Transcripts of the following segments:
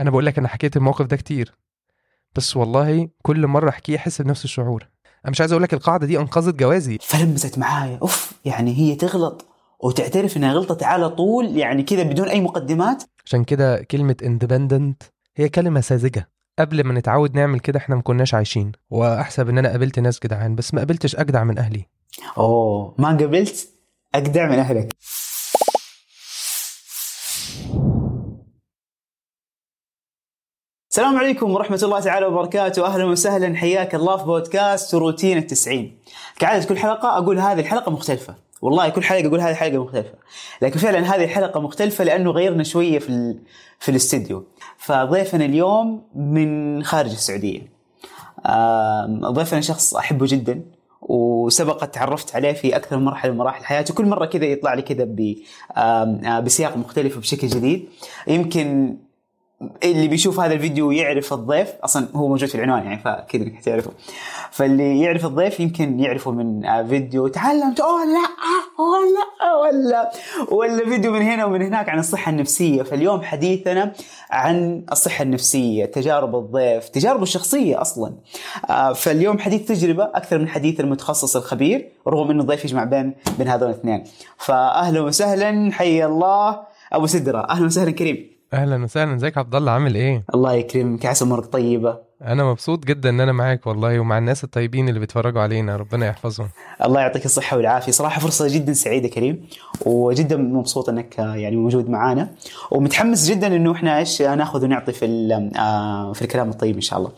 أنا بقول لك أنا حكيت الموقف ده كتير بس والله كل مرة أحكيه أحس بنفس الشعور. أنا مش عايز أقول لك القاعدة دي أنقذت جوازي. فلمست معايا أوف يعني هي تغلط وتعترف إنها غلطت على طول يعني كذا بدون أي مقدمات. عشان كده كلمة اندبندنت هي كلمة ساذجة. قبل ما نتعود نعمل كده إحنا ما كناش عايشين. وأحسب إن أنا قابلت ناس جدعان بس ما قابلتش أجدع من أهلي. أوه ما قبلت أجدع من أهلك. السلام عليكم ورحمة الله تعالى وبركاته. أهلا وسهلا. حياك الله في بودكاست روتين التسعين. كعادة كل حلقة أقول هذه الحلقة مختلفة. والله كل حلقة أقول هذه الحلقة مختلفة. لكن فعلا هذه الحلقة مختلفة لأنه غيرنا شوية في, ال... في الاستديو. فضيفنا اليوم من خارج السعودية. ضيفنا شخص أحبه جدا وسبق تعرفت عليه في أكثر من مرحلة من مراحل حياتي كل مرة كذا يطلع لي كذا آه، بسياق مختلف وبشكل جديد. يمكن اللي بيشوف هذا الفيديو يعرف الضيف أصلا هو موجود في العنوان يعني فكذا إنك تعرفه. فاللي يعرف الضيف يمكن يعرفه من فيديو تعلمت أوه لا أوه لا ولا ولا فيديو من هنا ومن هناك عن الصحة النفسية. فاليوم حديثنا عن الصحة النفسية تجارب الضيف تجاربه الشخصية أصلا. آه، فاليوم حديث تجربة أكثر من حديث المتخصص الخبير رغم إنه الضيف يجمع بين بين هذول الاثنين. فاهلا وسهلا حي الله أبو سدرة أهلا وسهلا كريم. أهلا وسهلا. إزيك عبد الله؟ عامل إيه؟ الله يكرمك. عسى أمورك طيبة. أنا مبسوط جدا إن أنا معاك والله ومع الناس الطيبين اللي بيتفرجوا علينا. ربنا يحفظهم. الله يعطيك الصحة والعافية. صراحة فرصة جدا سعيدة كريم وجدا مبسوط إنك آه، يعني موجود معانا. ومتحمس جدا إنه إحنا إيش آه، نأخذ ونعطي في آه، في الكلام الطيب إن شاء الله.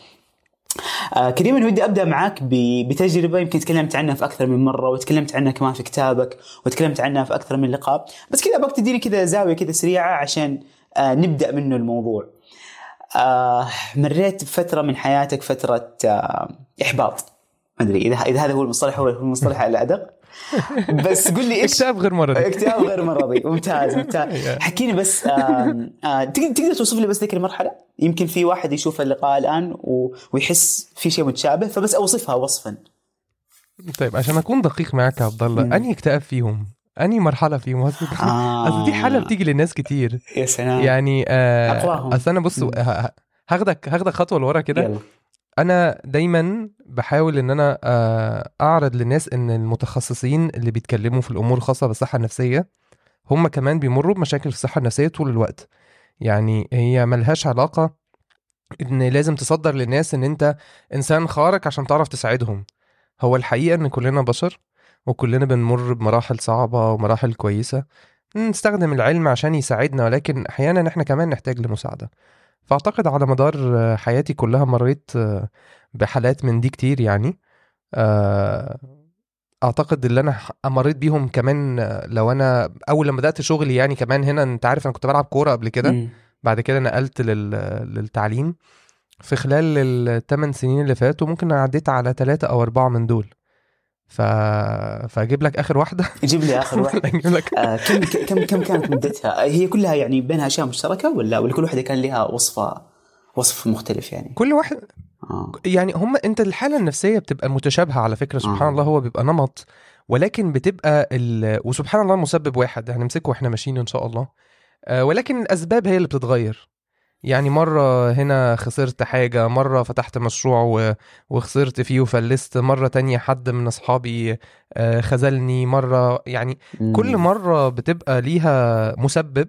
آه كريم أنا ودي أبدأ معاك بتجربة. يمكن تكلمت عنها في أكثر من مرة وتكلمت عنها كمان في كتابك وتكلمت عنها في أكثر من لقاء. بس كذا أبغاك تديني كذا زاوية كذا سريعة عشان آه نبدأ منه الموضوع. آه مريت بفترة من حياتك فترة آه إحباط. ما أدري إذا إذا هذا هو المصطلح هو المصطلح الأدق. بس قل لي إيش؟ اكتئاب غير مرضي. اكتئاب غير مرضي. ممتاز ممتاز. حكيني بس آه، تقدر توصف لي بس ذيك المرحلة؟ يمكن في واحد يشوف اللقاء الآن ويحس في شيء متشابه فبس أوصفها وصفا. طيب عشان أكون دقيق معاك يا عبد الله. أنهي اكتئاب فيهم؟ أنهي مرحلة فيهم اصل آه. أصل دي حالة بتيجي للناس كتير. يا سلام. يعني آه. أصل أنا بص هاخدك هاخدك خطوة لورا كده. أنا دايما بحاول إن أنا آه، أعرض للناس إن المتخصصين اللي بيتكلموا في الأمور الخاصة بالصحة النفسية هم كمان بيمروا بمشاكل في الصحة النفسية طول الوقت. يعني هي ملهاش علاقة إن لازم تصدر للناس إن أنت إنسان خارق عشان تعرف تساعدهم. هو الحقيقة إن كلنا بشر وكلنا بنمر بمراحل صعبة ومراحل كويسة. نستخدم العلم عشان يساعدنا ولكن أحيانا إحنا كمان نحتاج لمساعدة. فأعتقد على مدار حياتي كلها مريت بحالات من دي كتير يعني. آه، أعتقد اللي أنا مريت بيهم كمان لو أنا أول لما بدأت شغلي يعني كمان هنا أنت عارف أنا كنت بلعب كورة قبل كده. بعد كده نقلت لل... للتعليم. في خلال الثمان سنين اللي فاتوا ممكن عديت على ثلاثة أو أربعة من دول. ف... فأجيب لك آخر واحدة جيب لي آخر واحد أجيب لك آه كم كم كم كانت مدتها؟ هي كلها يعني بينها أشياء مشتركة ولا ولا كل واحدة كان لها وصفه وصف مختلف يعني؟ كل واحد آه. يعني هم أنت الحالة النفسية بتبقى متشابهة على فكرة سبحان آه. الله هو بيبقى نمط ولكن بتبقى ال... وسبحان الله المسبب واحد هنمسكه وإحنا ماشيين إن شاء الله آه، ولكن الأسباب هي اللي بتتغير يعني مرة هنا خسرت حاجة مرة فتحت مشروع و... وخسرت فيه وفلست مرة تانية حد من أصحابي آه، خذلني مرة يعني كل. مرة بتبقى ليها مسبب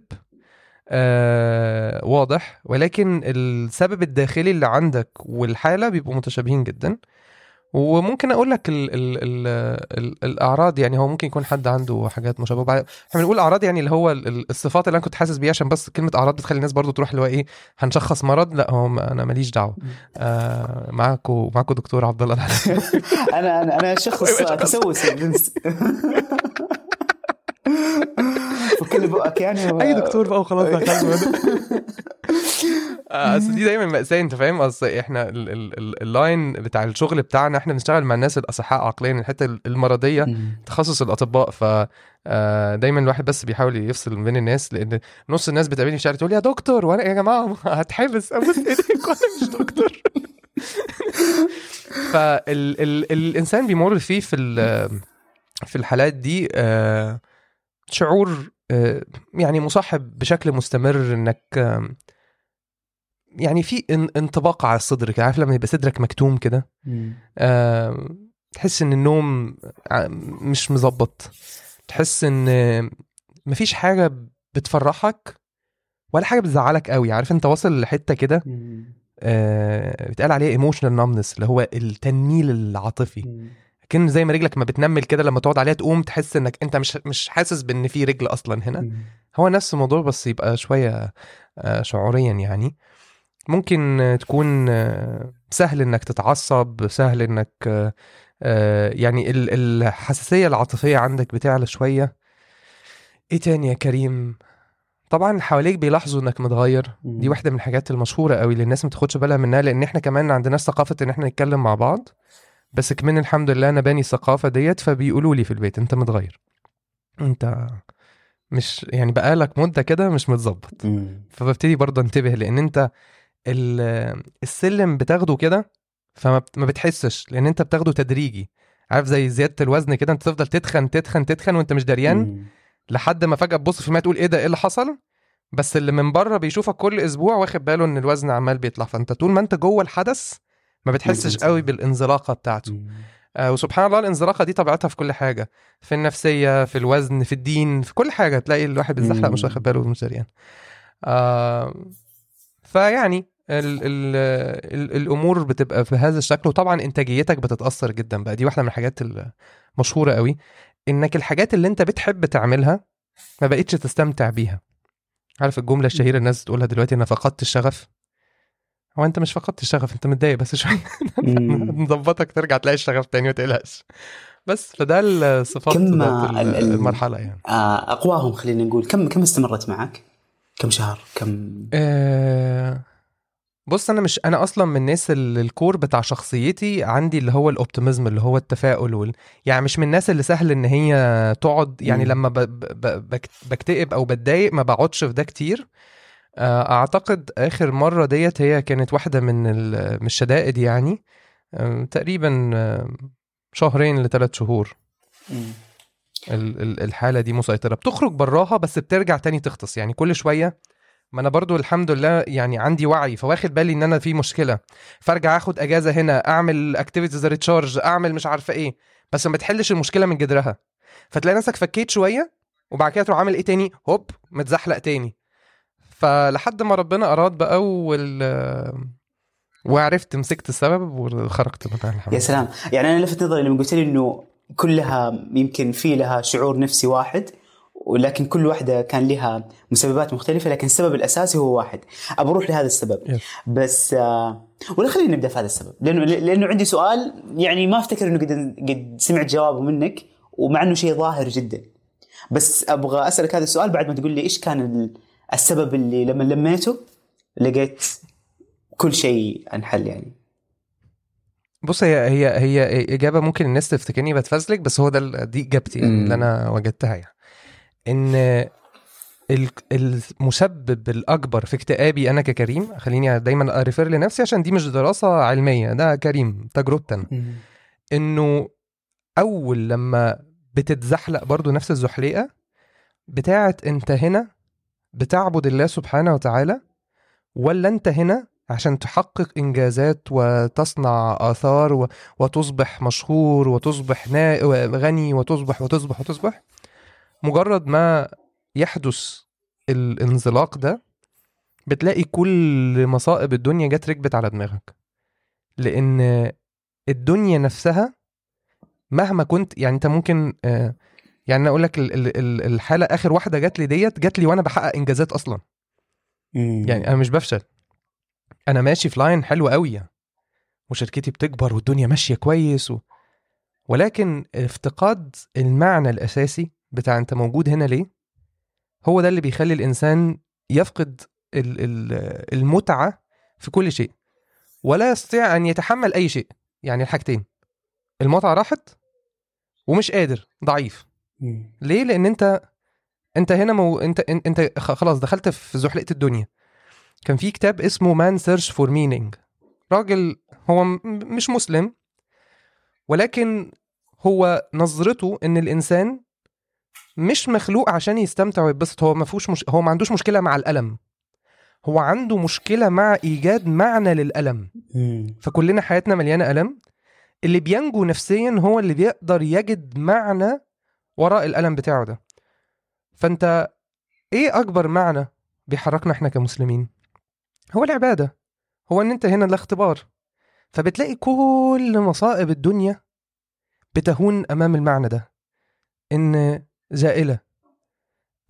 آه واضح ولكن السبب الداخلي اللي عندك والحالة بيبقوا متشابهين جدا وممكن أقول لك ال ال ال ال الأعراض يعني هو ممكن يكون حد عنده حاجات مشابهة. إحنا بنقول أعراض يعني اللي هو ال- ال- الصفات اللي أنا كنت حاسس بيها عشان بس كلمة أعراض بتخلي الناس برضو تروح اللي هو إيه هنشخص مرض. لا هو أنا ماليش دعوة. آه معاكم معاكم دكتور عبد الله. أنا أنا أنا شخص تسوسي. بنس وكل بقك يعني اي دكتور بقى وخلاص آه، أصل دي دايما مأساة أنت فاهم؟ أصل إحنا ال- ال- ال- اللاين بتاع الشغل بتاعنا إحنا بنشتغل مع الناس الأصحاء عقليا الحتة المرضية. تخصص الأطباء. ف آه، دايما الواحد بس بيحاول يفصل بين الناس لأن نص الناس بتقابلني في الشارع تقول يا دكتور وأنا يا جماعة هتحبس. ابوس ايديك وأنا مش دكتور. فالانسان بيمر فيه في في الحالات دي آه، شعور يعني مصاحب بشكل مستمر إنك يعني في إن- انطباق على الصدر عارف لما يبقى صدرك مكتوم كده؟ آه، تحس إن النوم مش مظبط. تحس إن مفيش حاجة بتفرحك ولا حاجة بتزعلك قوي. عارف أنت واصل لحتة كده؟ آه، بيتقال عليه ايموشنال نامنس اللي هو التنميل العاطفي. كأن زي ما رجلك ما بتنمل كده لما تقعد عليها تقوم تحس إنك أنت مش مش حاسس بإن في رجل أصلا هنا. هو نفس الموضوع بس يبقى شوية آه، شعوريا يعني. ممكن تكون آه، سهل إنك تتعصب سهل إنك آه، يعني ال- الحساسية العاطفية عندك بتعلى شوية. إيه تاني يا كريم؟ طبعا اللي حواليك بيلاحظوا إنك متغير. دي واحدة من الحاجات المشهورة قوي اللي الناس ما تاخدش بالها منها لأن إحنا كمان ما عندناش ثقافة إن إحنا نتكلم مع بعض. بس كمان الحمد لله أنا باني الثقافه ديت فبيقولوا لي في البيت أنت متغير. أنت مش يعني بقالك مدة كده مش متظبط. فببتدي برضه انتبه لأن أنت ال- السلم بتاخده كده فما بت- ما بتحسش لأن أنت بتاخده تدريجي. عارف زي زيادة الوزن كده أنت تفضل تتخن تتخن تتخن وأنت مش دريان. لحد ما فجأة تبص في الماء تقول إيه ده إيه اللي حصل؟ بس اللي من بره بيشوفك كل أسبوع واخد باله إن الوزن عمال بيطلع. فأنت طول ما أنت جوه الحدث ما بتحسش بتحس. قوي بالإنزلاقة بتاعته. آه وسبحان الله الإنزلاقة دي طبيعتها في كل حاجة في النفسية في الوزن في الدين في كل حاجة تلاقي الواحد بيتزحلق. مش واخد باله مش دريان آه فيعني ال ال ال الأمور بتبقى بهذا الشكل وطبعا إنتاجيتك بتتأثر جدا بقى. دي واحدة من الحاجات المشهوره قوي إنك الحاجات اللي أنت بتحب تعملها ما بقتش تستمتع بيها. عارف الجملة الشهيرة الناس تقولها دلوقتي أنا فقدت الشغف هو انت مش فقدت الشغف انت متضايق بس شوية. نظبطك ترجع تلاقي الشغف تاني ما تقلقش. بس فده الصفات كم المرحلة يعني. آه، أقواهم خلينا نقول. كم كم استمرت معك؟ كم شهر؟ كم؟ آه، بص أنا مش أنا أصلا من الناس اللي الكور بتاع شخصيتي عندي اللي هو الأوبتيميزم اللي هو التفاؤل وال... يعني مش من الناس اللي سهل إن هي تقعد يعني. لما ب... ب... بك- بكتئب أو بتضايق ما بقعدش في ده كتير. أعتقد آخر مرة ديت هي كانت واحدة من ال... من الشدائد يعني آه، تقريبا آه، شهرين لثلاث شهور. ال- ال- الحالة دي مسيطرة. بتخرج براها بس بترجع تاني تغطس يعني كل شوية ما أنا برضو الحمد لله يعني عندي وعي فواخد بالي إن أنا في مشكلة. فأرجع آخد أجازة هنا أعمل activities recharge أعمل مش عارفة إيه. بس ما تحلش المشكلة من جذرها. فتلاقي نفسك فكيت شوية وبعد كده تروح عامل إيه تاني؟ هوب متزحلق تاني. فلحد ما ربنا أراد بقى وال وعرفت مسكت السبب وخرجت منها الحمد يا سلام. يعني أنا لفت نظري لما قلت لي إنه كلها يمكن في لها شعور نفسي واحد ولكن كل واحدة كان لها مسببات مختلفة لكن السبب الأساسي هو واحد. أبى أروح لهذا السبب. Yes. بس آه ولا خلينا نبدأ في هذا السبب. لأنه لأنه عندي سؤال يعني ما أفتكر إنه قد قد سمعت جوابه منك ومع إنه شيء ظاهر جدا. بس أبغى أسألك هذا السؤال بعد ما تقول لي إيش كان السبب اللي لما لميته لقيت كل شيء انحل يعني. بص هي هي هي إجابة ممكن الناس تفتكرني بتفزلك بس هو ده دي إجابتي يعني. اللي أنا وجدتها يعني. إن ال- المسبب الأكبر في اكتئابي أنا ككريم خليني دايما اريفير لنفسي عشان دي مش دراسة علمية ده كريم تجربتي أنا إنه أول لما بتتزحلق برضو نفس الزحليقة بتاعت أنت هنا بتعبد الله سبحانه وتعالى ولا أنت هنا عشان تحقق إنجازات وتصنع آثار. وتصبح مشهور وتصبح. غني وتصبح وتصبح وتصبح مجرد ما يحدث الانزلاق ده بتلاقي كل مصائب الدنيا جت ركبت على دماغك لأن الدنيا نفسها مهما كنت يعني أنت ممكن آه، يعني أقول لك ال- ال- ال- الحالة آخر واحدة جات لي ديت جات لي وأنا بحقق إنجازات أصلا. يعني أنا مش بفشل. أنا ماشي في لاين حلو قوي يعني. وشركتي بتكبر والدنيا ماشية كويس و... ولكن افتقاد المعنى الأساسي بتاع أنت موجود هنا ليه؟ هو ده اللي بيخلي الإنسان يفقد ال- ال- المتعة في كل شيء. ولا يستطيع أن يتحمل أي شيء. يعني الحاجتين. المتعة راحت ومش قادر ضعيف. ليه؟ لأن أنت أنت هنا مو... أنت أنت خلاص دخلت في زحلقة الدنيا. كان في كتاب اسمه Man's Search for Meaning راجل هو مش مسلم ولكن هو نظرته إن الإنسان مش مخلوق عشان يستمتع ويتبسط. هو ما فيهوش مش... هو ما عندوش مشكلة مع الألم. هو عنده مشكلة مع إيجاد معنى للألم. فكلنا حياتنا مليانة ألم. اللي بينجو نفسيا هو اللي بيقدر يجد معنى وراء الألم بتاعه ده. فأنت إيه أكبر معنى بيحركنا إحنا كمسلمين؟ هو العبادة. هو إن أنت هنا الاختبار فبتلاقي كل مصائب الدنيا بتهون أمام المعنى ده. إن زائلة.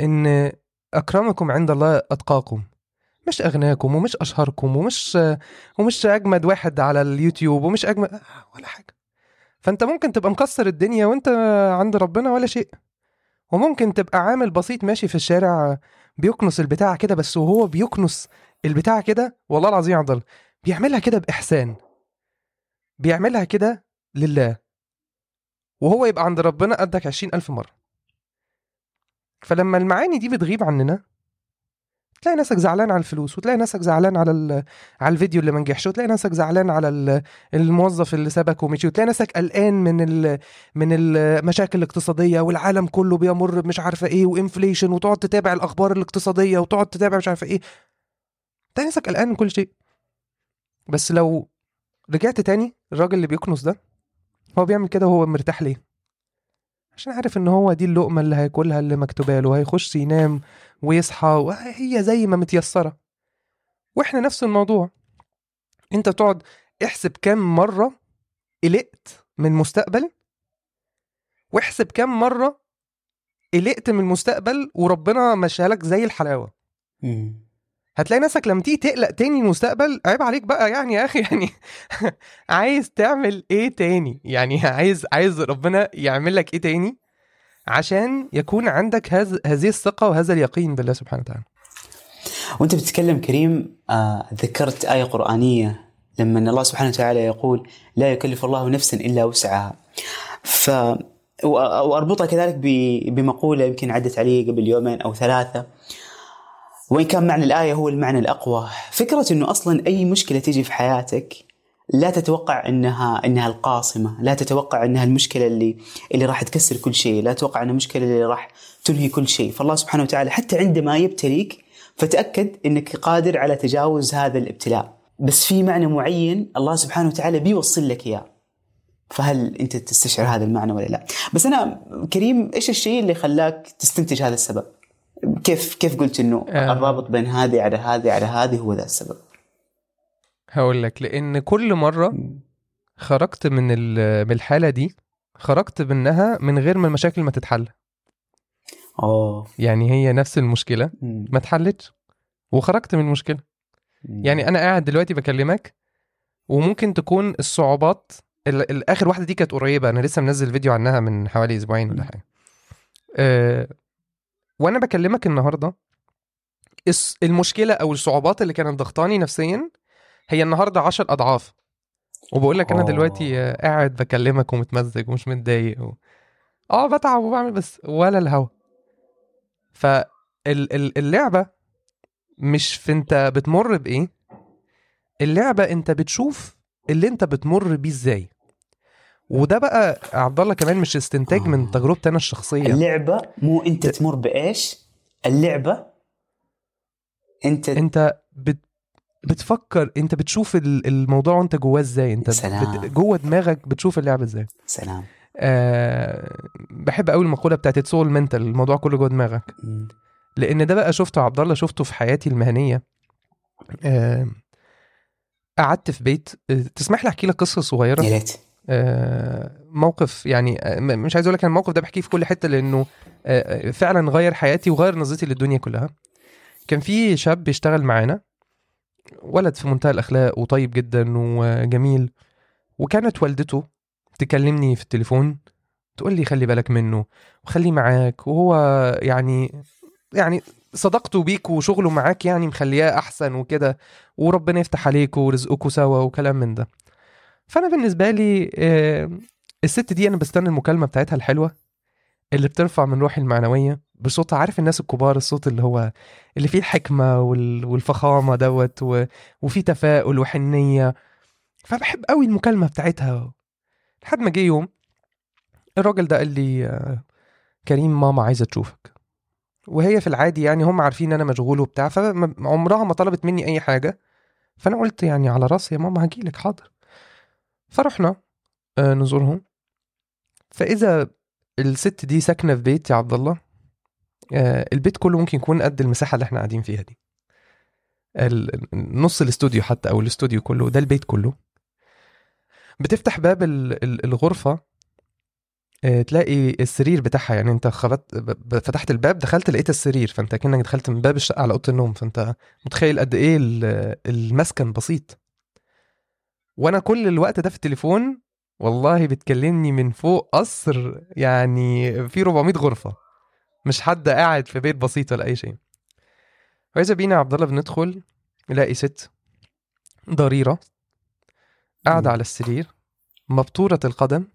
إن أكرمكم عند الله أتقاكم. مش اغناكم ومش أشهركم ومش ومش أجمد واحد على اليوتيوب ومش أجمد آه، ولا حاجة. فانت ممكن تبقى مكسر الدنيا وانت عند ربنا ولا شيء. وممكن تبقى عامل بسيط ماشي في الشارع بيكنس البتاع كده بس وهو بيكنس البتاع كده والله العظيم عضل بيعملها كده بإحسان. بيعملها كده لله. وهو يبقى عند ربنا قدك عشرين ألف مرة. فلما المعاني دي بتغيب عننا تلاقي نفسك زعلان على الفلوس وتلاقي نفسك زعلان على على الفيديو اللي ما نجحش وتلاقي نفسك زعلان على ال- الموظف اللي سابك ومشي وتلاقي نفسك قلقان من ال من المشاكل الاقتصادية والعالم كله بيمر بمش عارفة إيه وانفليشن وتقعد تتابع الأخبار الاقتصادية وتقعد تتابع مش عارفة إيه. تلاقي نفسك قلقان من كل شيء. بس لو رجعت تاني الراجل اللي بيكنس ده هو بيعمل كده وهو مرتاح ليه؟ عشان عارف إن هو دي اللقمة اللي هياكلها اللي مكتوبة له هيخش ينام ويصحى وهي زي ما متيسرة. وإحنا نفس الموضوع. أنت تقعد احسب كام مرة قلقت من مستقبل واحسب كام مرة قلقت من المستقبل وربنا مشاها لك زي الحلاوة. هتلاقي نفسك لما تيجي تقلق تاني المستقبل عيب عليك بقى يعني يا أخي يعني عايز تعمل إيه تاني؟ يعني عايز عايز ربنا يعمل لك إيه تاني؟ عشان يكون عندك هذا هذه الثقة وهذا اليقين بالله سبحانه وتعالى. وأنت بتتكلم كريم آه ذكرت آية قرآنية لما الله سبحانه وتعالى يقول لا يكلف الله نفسا إلا وسعها. ف وأربطها كذلك ب- بمقولة يمكن عدت علي قبل يومين أو ثلاثة. وإن كان معنى الآية هو المعنى الأقوى فكرة أنه أصلا أي مشكلة تيجي في حياتك لا تتوقع إنها إنها القاصمة، لا تتوقع إنها المشكلة اللي اللي راح تكسر كل شيء، لا تتوقع إنها المشكلة اللي راح تنهي كل شيء، فالله سبحانه وتعالى حتى عندما يبتليك فتأكد إنك قادر على تجاوز هذا الابتلاء، بس في معنى معين الله سبحانه وتعالى بيوصل لك إياه. فهل أنت تستشعر هذا المعنى ولا لا؟ بس أنا كريم إيش الشيء اللي خلاك تستنتج هذا السبب؟ كيف كيف قلت إنه آه. الرابط بين هذه على هذه على هذه هو ذا السبب؟ هقول لك لأن كل مرة خرجت من من الحالة دي خرجت منها من غير ما المشاكل ما تتحل أوه يعني هي نفس المشكلة. ما اتحلتش وخرجت من المشكلة. يعني أنا قاعد دلوقتي بكلمك وممكن تكون الصعوبات ال- الآخر واحدة دي كانت قريبة أنا لسه منزل فيديو عنها من حوالي أسبوعين ولا. حاجة أه وأنا بكلمك النهارده المشكلة أو الصعوبات اللي كانت ضغطاني نفسيا هي النهارده عشر أضعاف. وبقول لك أنا أوه. دلوقتي آه، قاعد بكلمك ومتمزج ومش متضايق و... آه بتعب وبعمل بس ولا الهوا. فاللعبه مش في أنت بتمر بإيه اللعبة أنت بتشوف اللي أنت بتمر بيه إزاي. وده بقى عبد الله كمان مش استنتاج من آه. تجربتي أنا الشخصية. اللعبة مو أنت تمر بإيش؟ اللعبة أنت أنت بت بتفكر أنت بتشوف ال- الموضوع وأنت جواه إزاي؟ أنت سلام. بت... جوه دماغك بتشوف اللعبة إزاي؟ سلام. أه... بحب قوي المقولة بتاعت اتس اول منتال الموضوع كله جوه دماغك. لأن ده بقى شفته عبد الله شفته في حياتي المهنية. أه... قعدت في بيت. أه، تسمح لي أحكي لك قصة صغيرة؟ يا ريت. آه، موقف يعني آه، مش عايز أقول لك أنا الموقف ده بحكيه في كل حتة لأنه آه، آه، فعلا غير حياتي وغير نظرتي للدنيا كلها. كان في شاب بيشتغل معانا ولد في منتهى الأخلاق وطيب جدا وجميل وكانت والدته تكلمني في التليفون تقول لي خلي بالك منه وخليه معاك وهو يعني يعني صداقته بيك وشغله معاك يعني مخلياه أحسن وكده وربنا يفتح عليك ورزقكوا سوا وكلام من ده. فأنا بالنسبة لي آه، الست دي أنا بستنى المكالمة بتاعتها الحلوة اللي بترفع من روحي المعنوية بصوتها عارف الناس الكبار الصوت اللي هو اللي فيه الحكمة وال- والفخامة دوت وفيه تفاؤل وحنية. فبحب قوي المكالمة بتاعتها. لحد ما جه يوم الراجل ده قال لي آه، كريم ماما عايزة تشوفك. وهي في العادي يعني هم عارفين إن أنا مشغول وبتاع فعمرها ما طلبت مني أي حاجة. فأنا قلت يعني على رأسي يا ماما هجيلك حاضر. فرحنا آه، نزورهم. فإذا الست دي ساكنة في بيت يا عبد الله آه، البيت كله ممكن يكون قد المساحة اللي إحنا قاعدين فيها دي. نص الاستوديو حتى أو الاستوديو كله ده البيت كله. بتفتح باب ال- ال- الغرفة آه، تلاقي السرير بتاعها يعني انت خبط ب- ب- فتحت الباب دخلت لقيت السرير فانت كأنك دخلت من باب الشقه على أوضة النوم فانت متخيل قد إيه ال- المسكن بسيط. وأنا كل الوقت ده في التليفون والله بتكلمني من فوق قصر يعني في 400 غرفة. مش حد قاعد في بيت بسيط ولا أي شيء. واذا بينا عبد الله بندخل نلاقي ست ضريرة قاعدة. على السرير مبتورة القدم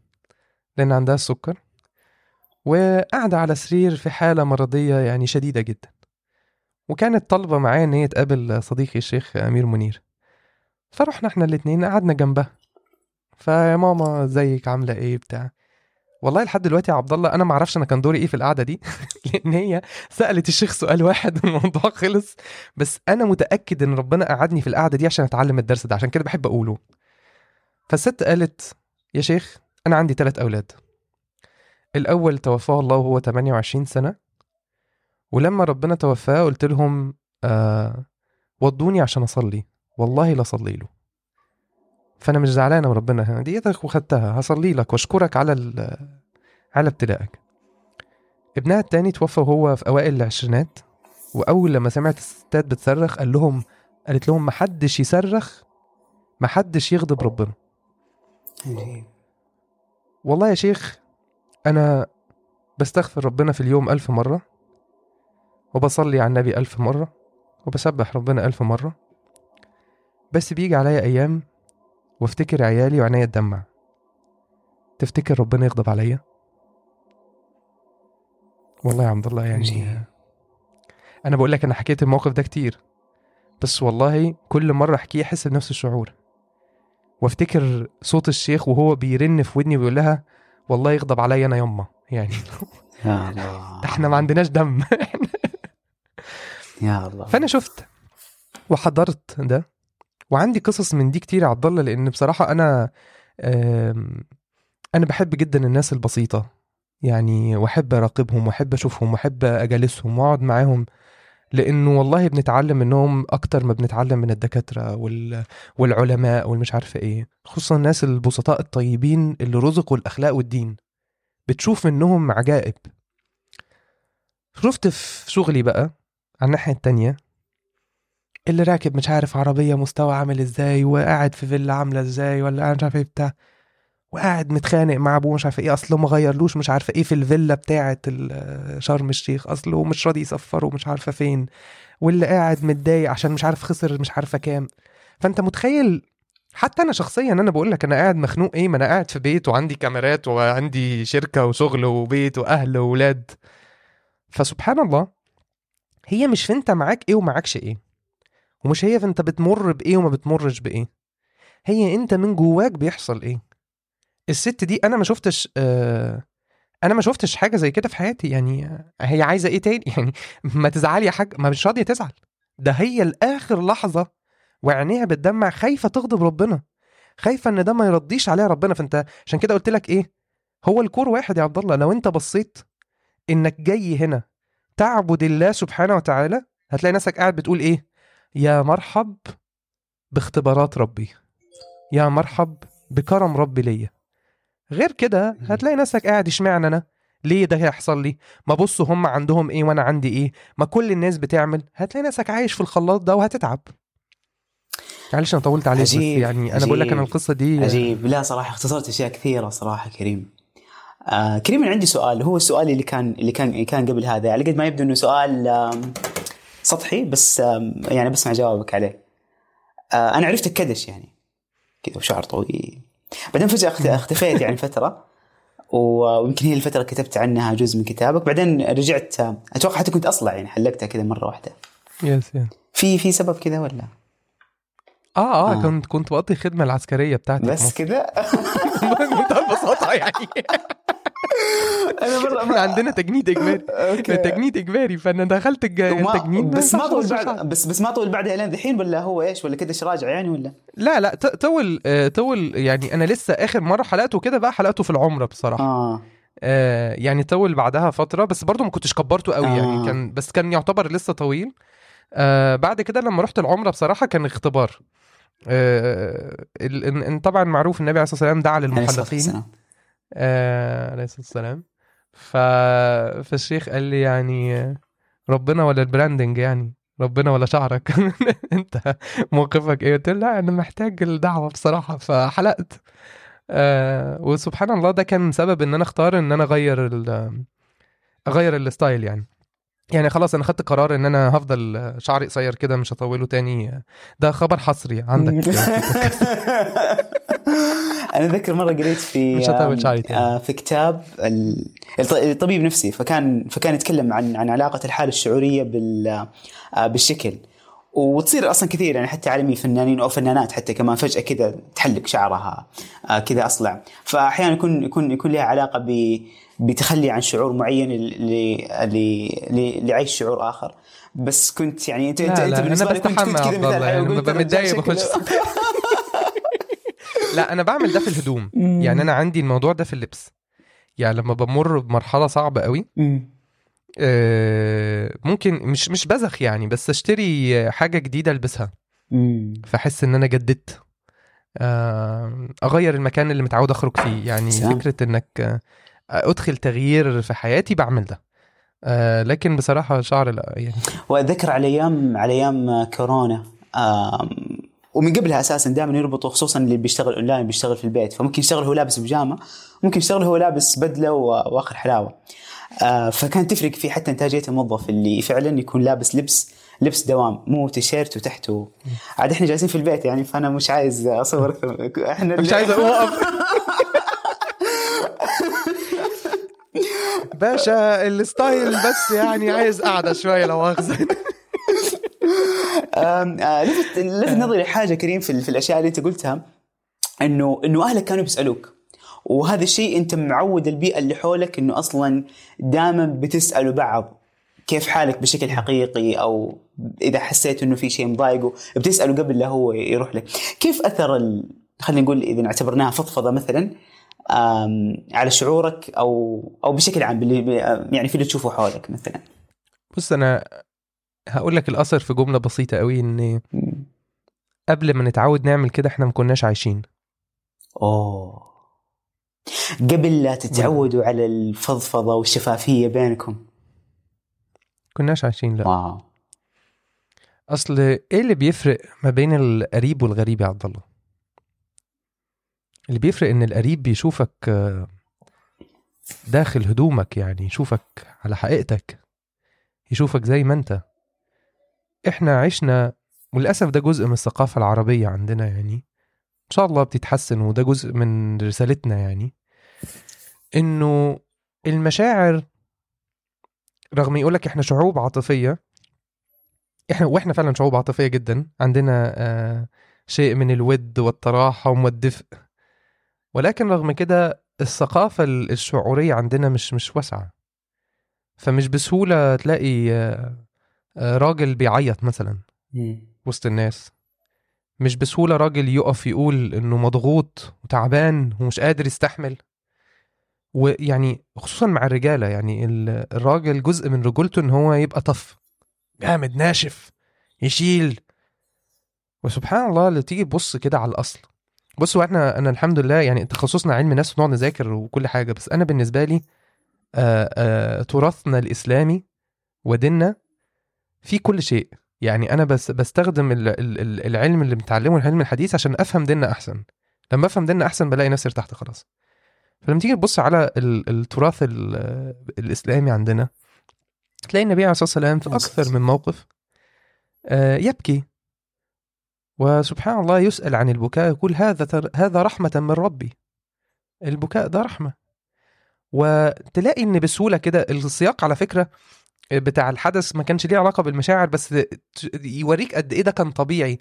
لأن عندها السكر وقاعدة على سرير في حالة مرضية يعني شديدة جدا. وكانت طالبة معايا إن هي تقابل صديقي الشيخ أمير منير. فرحنا إحنا الاتنين قعدنا جنبها. فيا ماما إزيك؟ عاملة إيه؟ بتاع. والله لحد دلوقتي يا عبد الله أنا ما أعرفش أنا كان دوري إيه في القعدة دي لأن هي سألت الشيخ سؤال واحد والموضوع خلص. بس أنا متأكد إن ربنا قعدني في القعدة دي عشان أتعلم الدرس ده عشان كده بحب أقوله. فالست قالت يا شيخ أنا عندي ثلاث أولاد. الأول توفاه الله وهو 28 سنة ولما ربنا توفاه قلت لهم آه ودوني عشان أصلي. والله لا صلي له. فأنا مش زعلانه من ربنا. ديتك وخدتها هصلي لك وأشكرك على على ابتلائك ابنها التاني توفى وهو في أوائل العشرينات وأول لما سمعت الستات بتصرخ قال لهم قالت لهم محدش يصرخ محدش يغضب ربنا. والله يا شيخ أنا بستغفر ربنا في اليوم ألف مرة وبصلي على النبي ألف مرة وبسبح ربنا ألف مرة. بس بيجي عليا أيام وافتكر عيالي وعينيا تدمع. تفتكر ربنا يغضب عليا؟ والله يا عبد الله يعني. أنا بقول لك أنا حكيت الموقف ده كتير بس والله كل مرة أحكيه أحس بنفس الشعور. وافتكر صوت الشيخ وهو بيرن في ودني ويقول لها والله يغضب عليا أنا يما يعني. يا الله. إحنا ما عندناش دم. يا الله. فأنا شفت وحضرت ده. وعندي قصص من دي كتير يا عبد الله لأن بصراحة أنا أنا بحب جدا الناس البسيطة يعني وأحب أراقبهم وأحب أشوفهم وأحب أجالسهم وأقعد معاهم لأنه والله بنتعلم منهم أكتر ما بنتعلم من الدكاترة وال... والعلماء والمش عارفه إيه خصوصا الناس البسطاء الطيبين اللي رزقوا الأخلاق والدين. بتشوف منهم عجائب. شفت في شغلي بقى على الناحية التانية اللي راكب مش عارف عربية مستوى عامل إزاي وقاعد في فيلا عاملة إزاي ولا قاعد مش عارف إيه بتاع. وقاعد متخانق مع أبوه مش عارف إيه أصله ما غيرلوش مش عارفه إيه في الفيلا بتاعة ال- شرم الشيخ أصله مش راضي يسفره مش عارفة فين. واللي قاعد متضايق عشان مش عارف خسر مش عارفة كام. فأنت متخيل حتى أنا شخصيا أنا بقول لك أنا قاعد مخنوق إيه؟ ما أنا قاعد في بيت وعندي كاميرات وعندي شركة وشغل وبيت وأهل واولاد فسبحان الله هي مش في أنت معاك إيه ومعاكش إيه. ومش هي في انت بتمر بإيه وما بتمرش بإيه. هي أنت من جواك بيحصل إيه. الست دي أنا ما شفتش آه أنا ما شفتش حاجة زي كده في حياتي. يعني هي عايزة إيه تاني؟ يعني ما تزعلي يا حاج ما مش راضية تزعل. ده هي لآخر لحظة وعينيها بتدمع خايفة تغضب ربنا. خايفة إن ده ما يرضيش عليها ربنا. فأنت عشان كده قلت لك إيه؟ هو الكور واحد يا عبد الله. لو أنت بصيت إنك جاي هنا تعبد الله سبحانه وتعالى هتلاقي نفسك قاعد بتقول إيه؟ يا مرحب باختبارات ربي يا مرحب بكرم ربي ليا. غير كده هتلاقي نفسك قاعد اشمعنى أنا؟ ليه ده هيحصل لي؟ ما بصوا هم عندهم إيه وأنا عندي إيه؟ ما كل الناس بتعمل هتلاقي نفسك عايش في الخلاط ده وهتتعب. معلش أنا طولت عليك بس عجيب، يعني أنا بقول لك أنا عجيب، القصة دي عجيب. لا صراحة اختصرت أشياء كثيرة صراحة كريم. آه كريم أنا عندي سؤال هو السؤال اللي كان اللي كان اللي كان قبل هذا. على قد ما يبدو إنه سؤال آم، سطحي بس يعني بسمع جوابك عليه. آه أنا عرفتك كدش يعني. كذا وشعر طويل. بعدين فجأة اخت- اختفيت يعني فترة. ويمكن هي الفترة كتبت عنها جزء من كتابك. بعدين رجعت آه، أتوقع حتى كنت أصلع يعني حلقتها كذا مرة واحدة. يس يس في في سبب كذا ولا؟ آه آه آه. كنت كنت بقضي الخدمه العسكرية بتاعتي بس. كذا؟ بمنتهى البساطه يعني. أنا برضه إحنا عندنا تجنيد إجباري. أوكي. تجنيد إجباري. فأنا دخلت التجنيد بس ما طول. بعد بس بس ما طول بعدها لين ذحين ولا هو إيش؟ ولا كذا راجع يعني ولا؟ لا لا ت- طول آه، طول يعني أنا لسه آخر مرة حلقته كده بقى حلقته في العمرة بصراحة. آه. آه يعني طول بعدها فترة بس برضو ما كنتش كبرته قوي آه. يعني كان بس كان يعتبر لسه طويل. آه بعد كده لما رحت العمرة بصراحة كان اختبار. آه ال- إن- إن طبعا معروف النبي عليه الصلاة والسلام دعا للمحلقين. آه عليه الصلاة والسلام. ف... فالشيخ قال لي يعني ربنا ولا ال branding يعني ربنا ولا شعرك. أنت موقفك إيه؟ قلت له لا أنا محتاج الدعوة بصراحة. فحلقت. آه وسبحان الله ده كان سبب إن أنا اختار إن أنا أغير. أغير ال style يعني. يعني خلاص أنا خدت قرار إن أنا هفضل شعري قصير كده مش هطوله تاني. ده خبر حصري عندك. أنا اتذكر مرة قريت في. آه، في كتاب ال- الط- الطبيب نفسي فكان فكان يتكلم عن عن علاقة الحالة الشعورية بال آه، بالشكل. وتصير أصلا كثير يعني حتى عالمي فنانين أو فنانات حتى كمان فجأة كذا تحلق شعرها آه، كذا اصلع فاحيانا يكون يكون يكون لها علاقة ب بتخلي عن شعور معين لعيش شعور آخر. بس كنت يعني أنت أنت بالنسبة لي كنت كذا مثال يعني وقلت ببقى الرجال متضايق بخش. لا أنا بعمل ده في الهدوم. يعني أنا عندي الموضوع ده في اللبس. يعني لما بمر بمرحلة صعبة قوي. آه، ممكن مش مش بزخ يعني بس أشتري حاجة جديدة ألبسها. فأحس إن أنا جددت. آه، أغير المكان اللي متعود أخرج فيه. يعني سلام. فكرة إنك آه، أدخل تغيير في حياتي بعمل ده. آه، لكن بصراحة شعر لا يعني. وأتذكر على أيام على أيام كورونا آم، ومن قبلها أساسا دائما يربطوا خصوصا اللي بيشتغل اونلاين بيشتغل في البيت. فممكن يشتغل هو لابس بيجامة ممكن يشتغل هو لابس بدلة وآخر حلاوة. آه، فكانت تفرق في حتى إنتاجية الموظف اللي فعلا يكون لابس لبس لبس دوام مو تيشيرت وتحته. عاد إحنا جالسين في البيت يعني فأنا مش عايز أصور. إحنا مش عايز اوقف باشا الستايل بس يعني عايز قاعدة شوية لو اخذ آم، آه، لفت لفت نظري حاجة كريم في, في الأشياء اللي أنت قلتها انه إنه أهلك كانوا بيسألوك. وهذا الشيء أنت معود البيئة اللي حولك إنه أصلا دائما بتسألوا بعض كيف حالك بشكل حقيقي أو إذا حسيت إنه في شيء مضايقه بتساله قبل لا هو يروح لك. كيف أثر ال... خلينا نقول إذا اعتبرناها فضفضة مثلا على شعورك أو أو بشكل عام يعني في اللي تشوفه حولك مثلا؟ بص أنا هقول لك الأثر في جملة بسيطة قوي إن قبل ما نتعود نعمل كده إحنا ما كناش عايشين. أوه. قبل لا تتعودوا على الفضفضة والشفافية بينكم. كناش عايشين لا. واو. أصل إيه اللي بيفرق ما بين القريب والغريب يا عبد الله؟ اللي بيفرق إن القريب بيشوفك داخل هدومك يعني يشوفك على حقيقتك يشوفك زي ما أنت. إحنا عشنا وللأسف ده جزء من الثقافة العربية عندنا يعني. إن شاء الله بتتحسن وده جزء من رسالتنا يعني. إنه المشاعر رغم يقولك إحنا شعوب عاطفية إحنا وإحنا فعلا شعوب عاطفية جدا. عندنا آه شيء من الود والطراحه والدفء ولكن رغم كده الثقافة ال- الشعورية عندنا مش مش واسعة. فمش بسهولة تلاقي آه راجل بيعيط مثلا وسط الناس. مش بسهولة راجل يقف يقول إنه مضغوط وتعبان ومش قادر يستحمل. ويعني خصوصا مع الرجالة يعني ال- الراجل جزء من رجولته إن هو يبقى طف جامد ناشف يشيل. وسبحان الله اللي تيجي تبص كده على الأصل. بصوا إحنا أنا الحمد لله يعني تخصصنا علم نفس ونقعد نذاكر وكل حاجة بس أنا بالنسبة لي آآ آآ تراثنا الإسلامي وديننا في كل شيء. يعني أنا بس بستخدم ال- ال- ال- العلم اللي بنتعلمه العلم الحديث عشان أفهم ديننا أحسن. لما أفهم ديننا أحسن بلاقي نفسي ارتحت خلاص. فلما تيجي تبص على ال- التراث ال- الإسلامي عندنا تلاقي النبي عليه الصلاة والسلام في أكثر من موقف آه، يبكي. وسبحان الله يسأل عن البكاء يقول هذا هذا رحمة من ربي. البكاء ده رحمة. وتلاقي إن بسهولة كده السياق على فكرة بتاع الحدث ما كانش ليه علاقة بالمشاعر بس يوريك قد إيه ده كان طبيعي.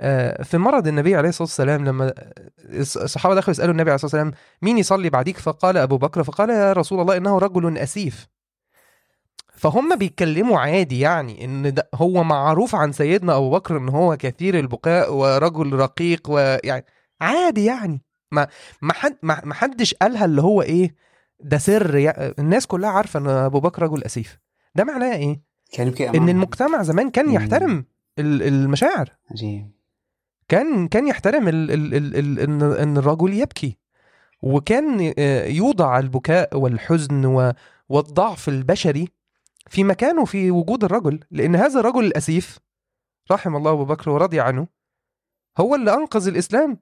آه، في مرض النبي عليه الصلاة والسلام لما الص- الصحابة دخلوا يسألوا النبي عليه الصلاة والسلام مين يصلي بعديك؟ فقال أبو بكر فقال يا رسول الله إنه رجل أسيف. فهم بيتكلموا عادي يعني إن ده هو معروف عن سيدنا أبو بكر إن هو كثير البكاء ورجل رقيق ويعني عادي يعني. ما ما حد ما حدش قالها اللي هو إيه ده سر يعني الناس كلها عارفة إن أبو بكر رجل أسيف. ده معناه إيه؟ كان يبكي إن. المجتمع زمان كان. يحترم ال- المشاعر. عجيب. كان كان يحترم ال ال ال ال إن إن الرجل يبكي. وكان آه، يوضع البكاء والحزن والضعف البشري في مكانه في وجود الرجل لأن هذا الرجل الأسيف رحم الله أبو بكر ورضي عنه هو اللي أنقذ الإسلام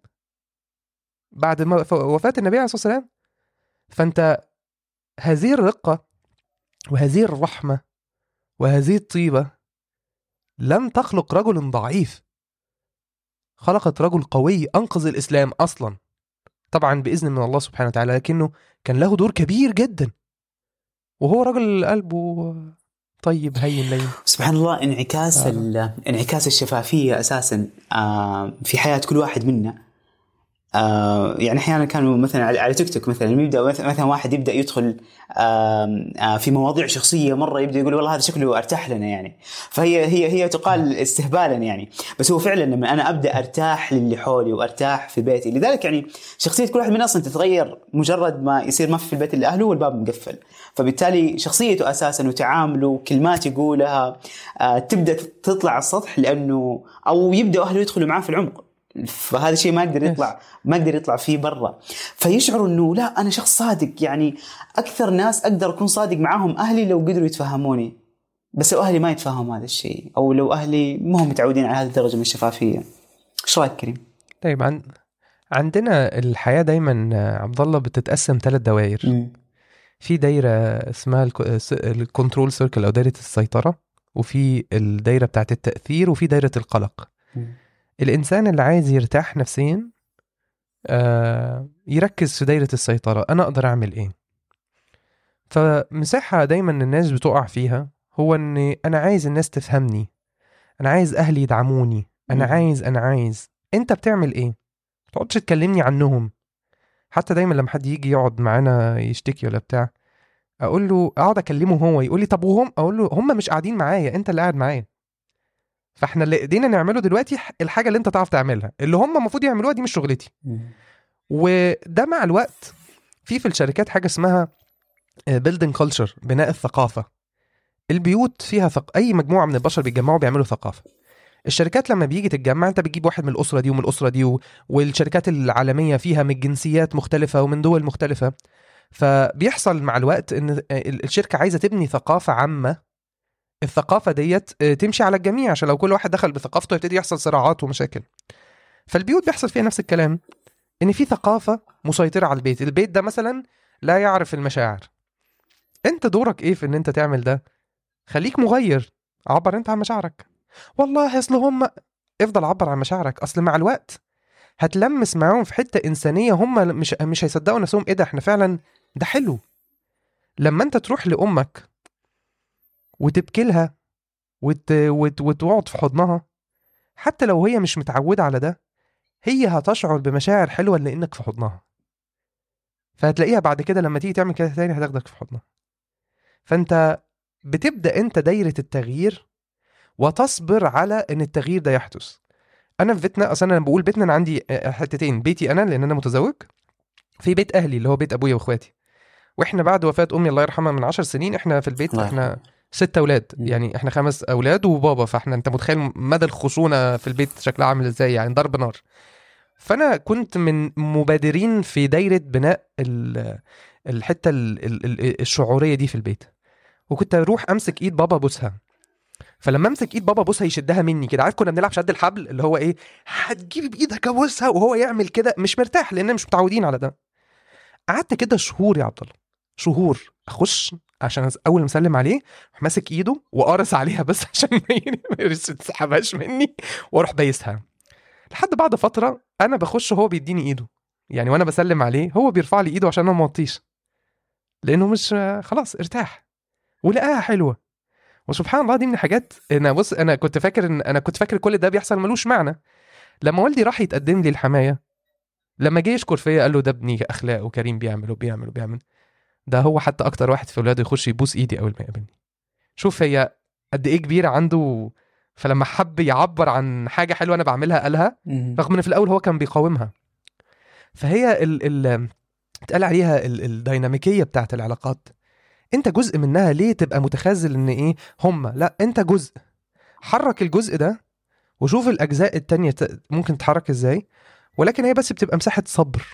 بعد ما وفاة النبي عليه الصلاة والسلام. فأنت هذه الرقة وهذه الرحمة وهذه الطيبة لم تخلق رجل ضعيف. خلقت رجل قوي أنقذ الإسلام أصلا. طبعا بإذن من الله سبحانه وتعالى لكنه كان له دور كبير جدا. وهو رجل قلبه طيب هين لين. سبحان الله انعكاس آه. ال- انعكاس الشفافية أساسا آه، في حياة كل واحد منا. آه، يعني أحيانا كانوا مثلا على تيك توك مثلا يبدأ مثلا واحد يبدأ يدخل آه، في مواضيع شخصية مرة يبدأ يقول والله هذا شكله أرتاح لنا يعني. فهي هي هي تقال استهبالا يعني. بس هو فعلا لما أنا أبدأ أرتاح للي حولي وأرتاح في بيتي لذلك يعني شخصية كل واحد منا أصلا تتغير مجرد ما يصير ما في البيت إلا أهله والباب مقفل. فبالتالي شخصيته أساسا وتعامله وكلمات يقولها آه، تبدأ تطلع على السطح لأنه أو يبدأ أهله يدخلوا معاه في العمق. فهذا الشيء ما يقدر يطلع ما يقدر يطلع فيه برا. فيشعروا إنه لا أنا شخص صادق. يعني أكثر ناس أقدر أكون صادق معاهم أهلي لو قدروا يتفهموني بس لو أهلي ما يتفهموا هذا الشيء أو لو أهلي ما هم متعودين على هذه الدرجة من الشفافية. إيش رأيك كريم؟ طيب عن... عندنا الحياة دايما عبد الله بتتقسم ثلاث دوائر. في دايرة اسمها الكنترول سيركل أو دايرة السيطرة وفي الدايرة بتاعت التأثير وفي دايرة القلق. الإنسان اللي عايز يرتاح نفسيا آه يركز في دايرة السيطرة أنا أقدر أعمل إيه؟ فمساحة دايما الناس بتقع فيها هو إن أنا عايز الناس تفهمني أنا عايز أهلي يدعموني أنا. عايز أنا عايز. أنت بتعمل إيه؟ ما تقعدش تكلمني عنهم. حتى دايما لما حد يجي يقعد معانا يشتكي ولا بتاع أقول له أقعد أكلمه هو يقول لي طب وهم؟ أقول له هم مش قاعدين معايا أنت اللي قاعد معايا. فاحنا اللي ايدينا نعمله دلوقتي الحاجة اللي انت تعرف تعملها اللي هم المفروض يعملوها دي مش شغلتي. وده مع الوقت في في الشركات حاجة اسمها building culture بناء الثقافة. البيوت فيها ثق... أي مجموعة من البشر بيتجمعوا بيعملوا ثقافة. الشركات لما بيجي تتجمع انت بتجيب واحد من الأسرة دي ومن الأسرة دي و... والشركات العالمية فيها من جنسيات مختلفة ومن دول مختلفة. فبيحصل مع الوقت إن ال- الشركة عايزة تبني ثقافة عامة الثقافة ديت آه، تمشي على الجميع عشان لو كل واحد دخل بثقافته يبتدي يحصل صراعات ومشاكل. فالبيوت بيحصل فيها نفس الكلام إن في ثقافة مسيطرة على البيت. البيت ده مثلا لا يعرف المشاعر. أنت دورك إيه في إن أنت تعمل ده؟ خليك مغير. عبر أنت عن مشاعرك. والله أصل هم افضل عبر عن مشاعرك. أصل مع الوقت هتلمس معاهم في حتة إنسانية هم مش مش هيصدقوا نفسهم. إيه ده؟ إحنا فعلا ده حلو. لما أنت تروح لأمك وتبكي لها وت... وت... وتقعد في حضنها. حتى لو هي مش متعودة على ده هي هتشعر بمشاعر حلوة لإنك في حضنها. فهتلاقيها بعد كده لما تيجي تعمل كده تاني هتاخدك في حضنها. فأنت بتبدأ أنت دايرة التغيير وتصبر على إن التغيير ده يحدث. أنا في بيتنا أصلا أنا بقول بيتنا أنا عندي حتتين بيتي أنا لأن أنا متزوج في بيت أهلي اللي هو بيت أبويا وإخواتي. وإحنا بعد وفاة أمي الله يرحمها من عشر سنين إحنا في البيت إحنا. ست أولاد. يعني إحنا خمس أولاد وبابا فإحنا أنت متخيل مدى الخشونة في البيت شكلها عامل إزاي؟ يعني ضرب نار. فأنا كنت من مبادرين في دايرة بناء ال- الحتة ال- ال- ال- الشعورية دي في البيت. وكنت أروح أمسك إيد بابا ابوسها فلما أمسك إيد بابا ابوسها يشدها مني كده عارف كنا بنلعب شد الحبل؟ اللي هو إيه؟ هتجيب بإيدك ابوسها وهو يعمل كده مش مرتاح لأن مش متعودين على ده. قعدت كده شهور يا عبد الله. شهور. أخش عشان أول ما أسلم عليه ماسك إيده وقارص عليها بس عشان ما يسحبهاش مني وأروح بايسها. لحد بعد فترة أنا بخش وهو بيديني إيده. يعني وأنا بسلم عليه هو بيرفع لي إيده عشان أنا ما أوطيش. لأنه مش خلاص ارتاح. ولقاها حلوة. وسبحان الله دي من الحاجات أنا بص أنا كنت فاكر إن أنا كنت فاكر كل ده بيحصل ملوش معنى. لما والدي راح يتقدم لي الحماية لما جه يشكر فيا قال له ده ابني اخلاق وكريم بيعمل وبيعمل وبيعمل. ده هو حتى أكتر واحد في ولاده يخش يبوس إيدي أول ما يقابلني. شوف هي قد إيه كبيرة عنده فلما حب يعبر عن حاجة حلوة أنا بعملها قالها. رغم إن في الأول هو كان بيقاومها. فهي ال ال اتقال عليها ال الديناميكية بتاعت العلاقات. أنت جزء منها ليه تبقى متخاذل إن إيه؟ هم. لا أنت جزء. حرك الجزء ده وشوف الأجزاء التانية ممكن تتحرك إزاي ولكن هي بس بتبقى مساحة صبر.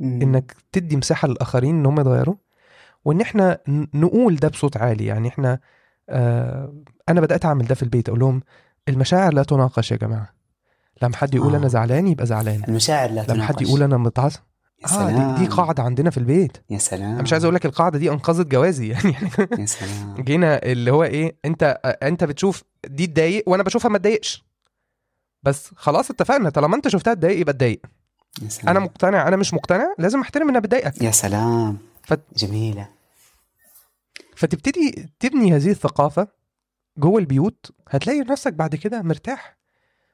إنك تدي مساحة للآخرين إن هم يتغيروا. وإن إحنا نقول ده بصوت عالي. يعني إحنا آه أنا بدأت أعمل ده في البيت أقول لهم المشاعر لا تناقش يا جماعة. لما حد يقول آه. أنا زعلان يبقى زعلان. المشاعر لا لما حد تناقش. يقول أنا متعصب. يا آه سلام دي, دي قاعدة عندنا في البيت. يا سلام. أنا مش عايز أقول لك القاعدة دي أنقذت جوازي. يعني يا سلام. جينا اللي هو إيه أنت أنت بتشوف دي تضايق وأنا بشوفها ما تضايقش. بس خلاص اتفقنا طالما أنت شفتها تضايق يبقى تضايق. أنا مقتنع أنا مش مقتنع لازم أحترم إنها بتضايقك. يا سلام. فت- جميلة. فتبتدي تبني هذه الثقافة جوه البيوت هتلاقي نفسك بعد كده مرتاح.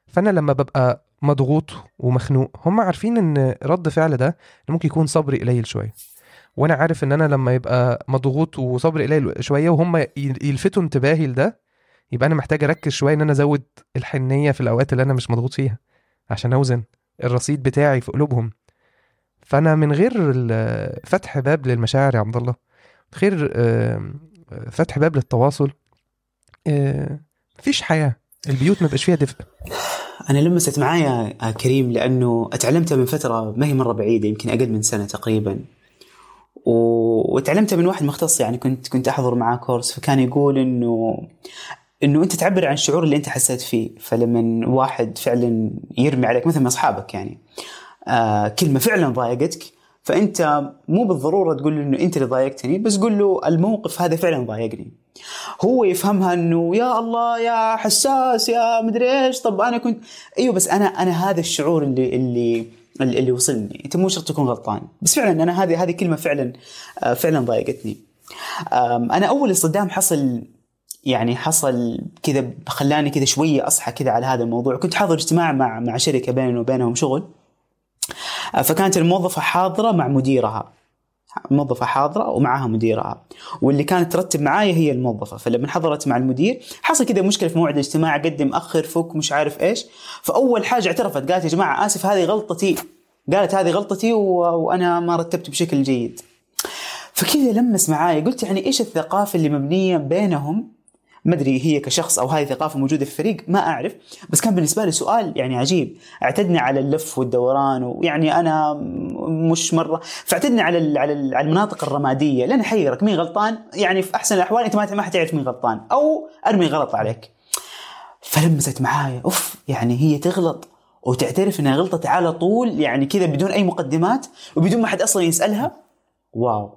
فأنا لما ببقى مضغوط ومخنوق هم عارفين إن رد فعل ده ممكن يكون صبري قليل شوية. وأنا عارف إن أنا لما يبقى مضغوط وصبري قليل شوية وهم يلفتوا انتباهي لده يبقى أنا محتاج أركز شوية إن أنا أزود الحنية في الأوقات اللي أنا مش مضغوط فيها عشان أوزن الرصيد بتاعي في قلوبهم. فأنا من غير فتح باب للمشاعر يا عبد الله غير فتح باب للتواصل آه، مفيش حياة البيوت ما بقاش فيها دفء. أنا لمست معايا آه، كريم لأنه اتعلمتها من فترة ما هي مرة بعيدة يمكن أقل من سنة تقريبا. و... وتعلمتها من واحد مختص يعني كنت كنت أحضر معاه كورس فكان يقول إنه إنه أنت تعبر عن الشعور اللي أنت حسيت فيه. فلما واحد فعلا يرمي عليك مثل ما أصحابك يعني آه كلمة فعلا ضايقتك فأنت مو بالضرورة تقول له إنه أنت اللي ضايقتني بس قول له الموقف هذا فعلا ضايقني. هو يفهمها إنه يا الله يا حساس يا مدري إيش طب أنا كنت أيوه بس أنا أنا هذا الشعور اللي اللي اللي وصلني. أنت مو شرط تكون غلطان بس فعلا أنا هذه هذه كلمة فعلا آه، فعلا ضايقتني. أنا أول اصطدام حصل يعني حصل كذا خلاني كذا شوية أصحى كذا على هذا الموضوع. كنت حاضر اجتماع مع مع شركة بيننا وبينهم شغل. فكانت الموظفة حاضرة مع مديرها. موظفة حاضرة ومعها مديرها. واللي كانت ترتب معايا هي الموظفة. فلما حضرت مع المدير حصل كذا مشكلة في موعد الاجتماع قدم أخر فك مش عارف إيش. فأول حاجة اعترفت قالت يا جماعة آسف هذه غلطتي. قالت هذه غلطتي و... وأنا ما رتبت بشكل جيد. فكذا لمس معاي قلت يعني إيش الثقافة اللي مبنية بينهم؟ ما أدري هي كشخص أو هذه ثقافة موجودة في الفريق ما أعرف. بس كان بالنسبة لي سؤال يعني عجيب. اعتدنا على اللف والدوران ويعني أنا مش مرة. فاعتدنا على ال- على ال- على المناطق الرمادية. لأن احيرك مين غلطان؟ يعني في أحسن الأحوال أنت ما ما حتعرف مين غلطان. أو أرمي غلط عليك. فلمست معايا. أوف يعني هي تغلط وتعترف إنها غلطت على طول يعني كذا بدون أي مقدمات وبدون ما حد أصلا يسألها. واو.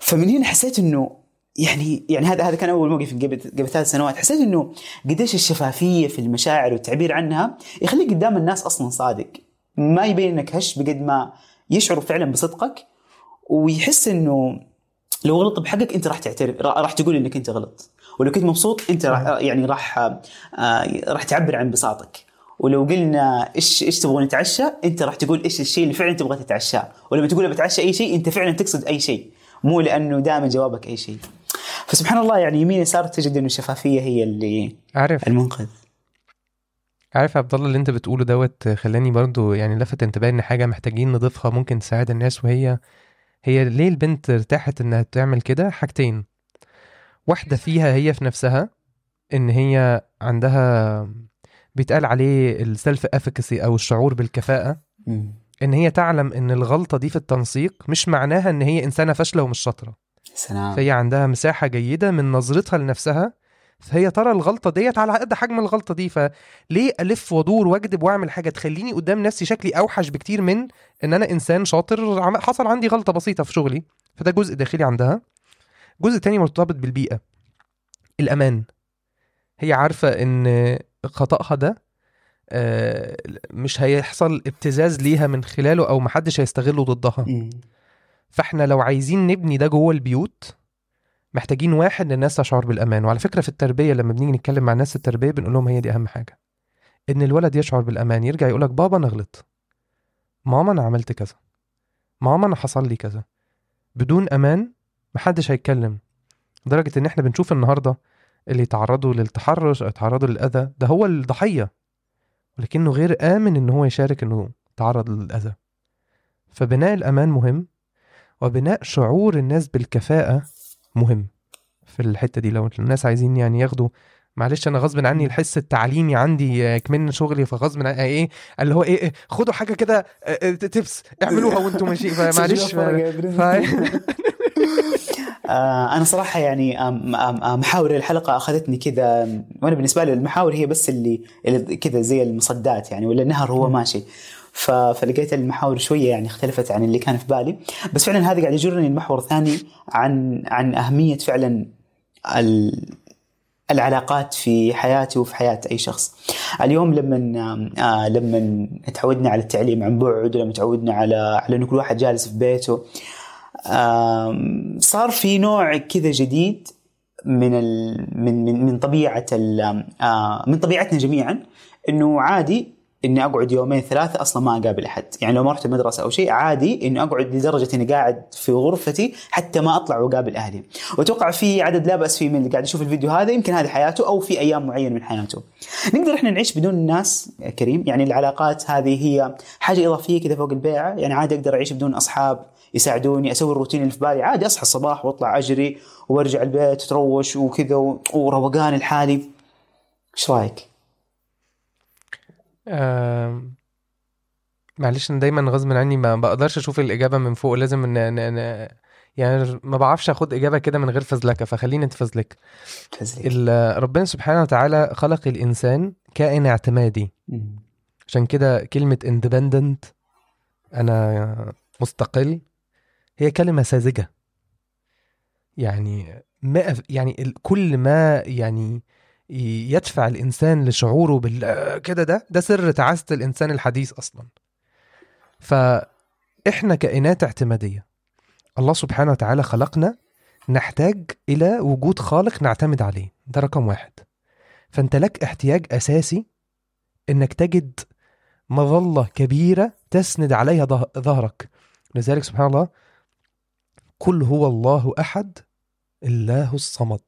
فمن هنا حسيت إنه يعني يعني هذا هذا كان أول موقف قبل قبل ثلاث سنوات. حسيت إنه قديش الشفافية في المشاعر والتعبير عنها يخليك قدام الناس أصلا صادق. ما يبين إنك هش بقد ما يشعروا فعلا بصدقك ويحس إنه لو غلط بحقك أنت راح تعترف را- راح تقول إنك أنت غلط. ولو كنت مبسوط أنت راح يعني راح آه، راح تعبر عن انبساطك ولو قلنا إيش إيش تبغى نتعشى أنت راح تقول إيش الشيء اللي فعلا تبغى تتعشاه. ولما تقول بتعشى أي شيء أنت فعلا تقصد أي شيء. مو لأنه دائما جوابك أي شيء. فسبحان الله يعني يمين يسار تجد إنه الشفافيه هي اللي عارف المنقذ. عارف عبد الله اللي أنت بتقوله دوت خلاني برضو يعني لفت انتباهي إن حاجة محتاجين نضيفها ممكن تساعد الناس وهي هي ليه البنت ارتاحت إنها تعمل كده؟ حاجتين. واحدة فيها هي في نفسها إن هي عندها بيتقال عليه ال self efficacy أو الشعور بالكفاءة. إن هي تعلم إن الغلطة دي في التنسيق مش معناها إن هي إنسانة فاشلة ومش شاطرة. سلام. فهي عندها مساحة جيدة من نظرتها لنفسها فهي ترى الغلطة ديت على قد حجم الغلطة دي فليه ألف وأدور وأكذب وأعمل حاجة تخليني قدام نفسي شكلي أوحش بكتير من إن أنا إنسان شاطر حصل عندي غلطة بسيطة في شغلي فده جزء داخلي عندها. جزء تاني مرتبط بالبيئة الأمان. هي عارفة إن خطأها ده آه، مش هيحصل ابتزاز ليها من خلاله أو محدش هيستغله ضدها. فاحنا لو عايزين نبني ده جوه البيوت محتاجين واحد الناس تشعر بالأمان. وعلى فكرة في التربية لما بنيجي نتكلم مع الناس التربية بنقول لهم هي دي أهم حاجة إن الولد يشعر بالأمان يرجع يقولك بابا أنا غلطت ماما أنا عملت كذا ماما أنا حصل لي كذا. بدون أمان محدش هيتكلم لدرجة إن إحنا بنشوف النهارده اللي يتعرضوا للتحرش أو يتعرضوا للأذى ده هو الضحيه ولكنه غير آمن إن هو يشارك إنه تعرض للأذى. فبناء الأمان مهم وبناء شعور الناس بالكفاءة مهم في الحتة دي لو الناس عايزين يعني ياخدوا معلش أنا غصب عني الحس التعليمي عندي كمان شغلي فغصب عن إيه اللي هو إيه, إيه خدوا حاجة كده آه، آه، تبس اعملوها وأنتم ماشيين. ف... آه أنا صراحة يعني محاور الحلقة أخذتني كذا وأنا بالنسبة لي المحاور هي بس اللي, اللي كذا زي المصدات يعني ولا النهر هو. ماشي فلقيت المحاور شوية يعني اختلفت عن اللي كان في بالي بس فعلا هذا قاعد يجرني المحور الثاني عن عن أهمية فعلا ال- العلاقات في حياتي وفي حياة أي شخص. اليوم لما آه لما تعودنا على التعليم عن بعد لما تعودنا على على كل واحد جالس في بيته آم، صار في نوع كذا جديد من ال من من من طبيعة ال آه، من طبيعتنا جميعا إنه عادي إني أقعد يومين ثلاثة أصلا ما أقابل أحد، يعني لو ما رحت المدرسة أو شيء عادي إني أقعد لدرجة إني قاعد في غرفتي حتى ما أطلع وأقابل أهلي، وأتوقع في عدد لا بأس فيه من اللي قاعد يشوف الفيديو هذا يمكن هذه حياته أو في أيام معينة من حياته. نقدر إحنا نعيش بدون الناس كريم، يعني العلاقات هذه هي حاجة إضافية كذا فوق البيعه، يعني عادي أقدر أعيش بدون أصحاب يساعدوني أسوي الروتين اللي في بالي. عادي أصحى الصباح وأطلع أجري وأرجع البيت وتروش وكذا وروقان الحالي. إيش رأيك؟ معلش أنا دايما غصب عني ما بقدرش أشوف الإجابة من فوق لازم ان ان ان يعني ما بعرفش أخد إجابة كده من غير فزلكة فخليني انت فزلك تفزلك. ال- ربنا سبحانه وتعالى خلق الإنسان كائن اعتمادي. عشان كده كلمة independent أنا مستقل هي كلمة ساذجة يعني ما يعني كل ما يعني يدفع الإنسان لشعوره بال كده ده ده سر تعاسة الإنسان الحديث أصلا. فاحنا كائنات اعتمادية الله سبحانه وتعالى خلقنا نحتاج إلى وجود خالق نعتمد عليه. ده رقم واحد. فأنت لك احتياج أساسي إنك تجد مظلة كبيرة تسند عليها ظه- ظهرك. لذلك سبحان الله قل هو الله أحد الله الصمد.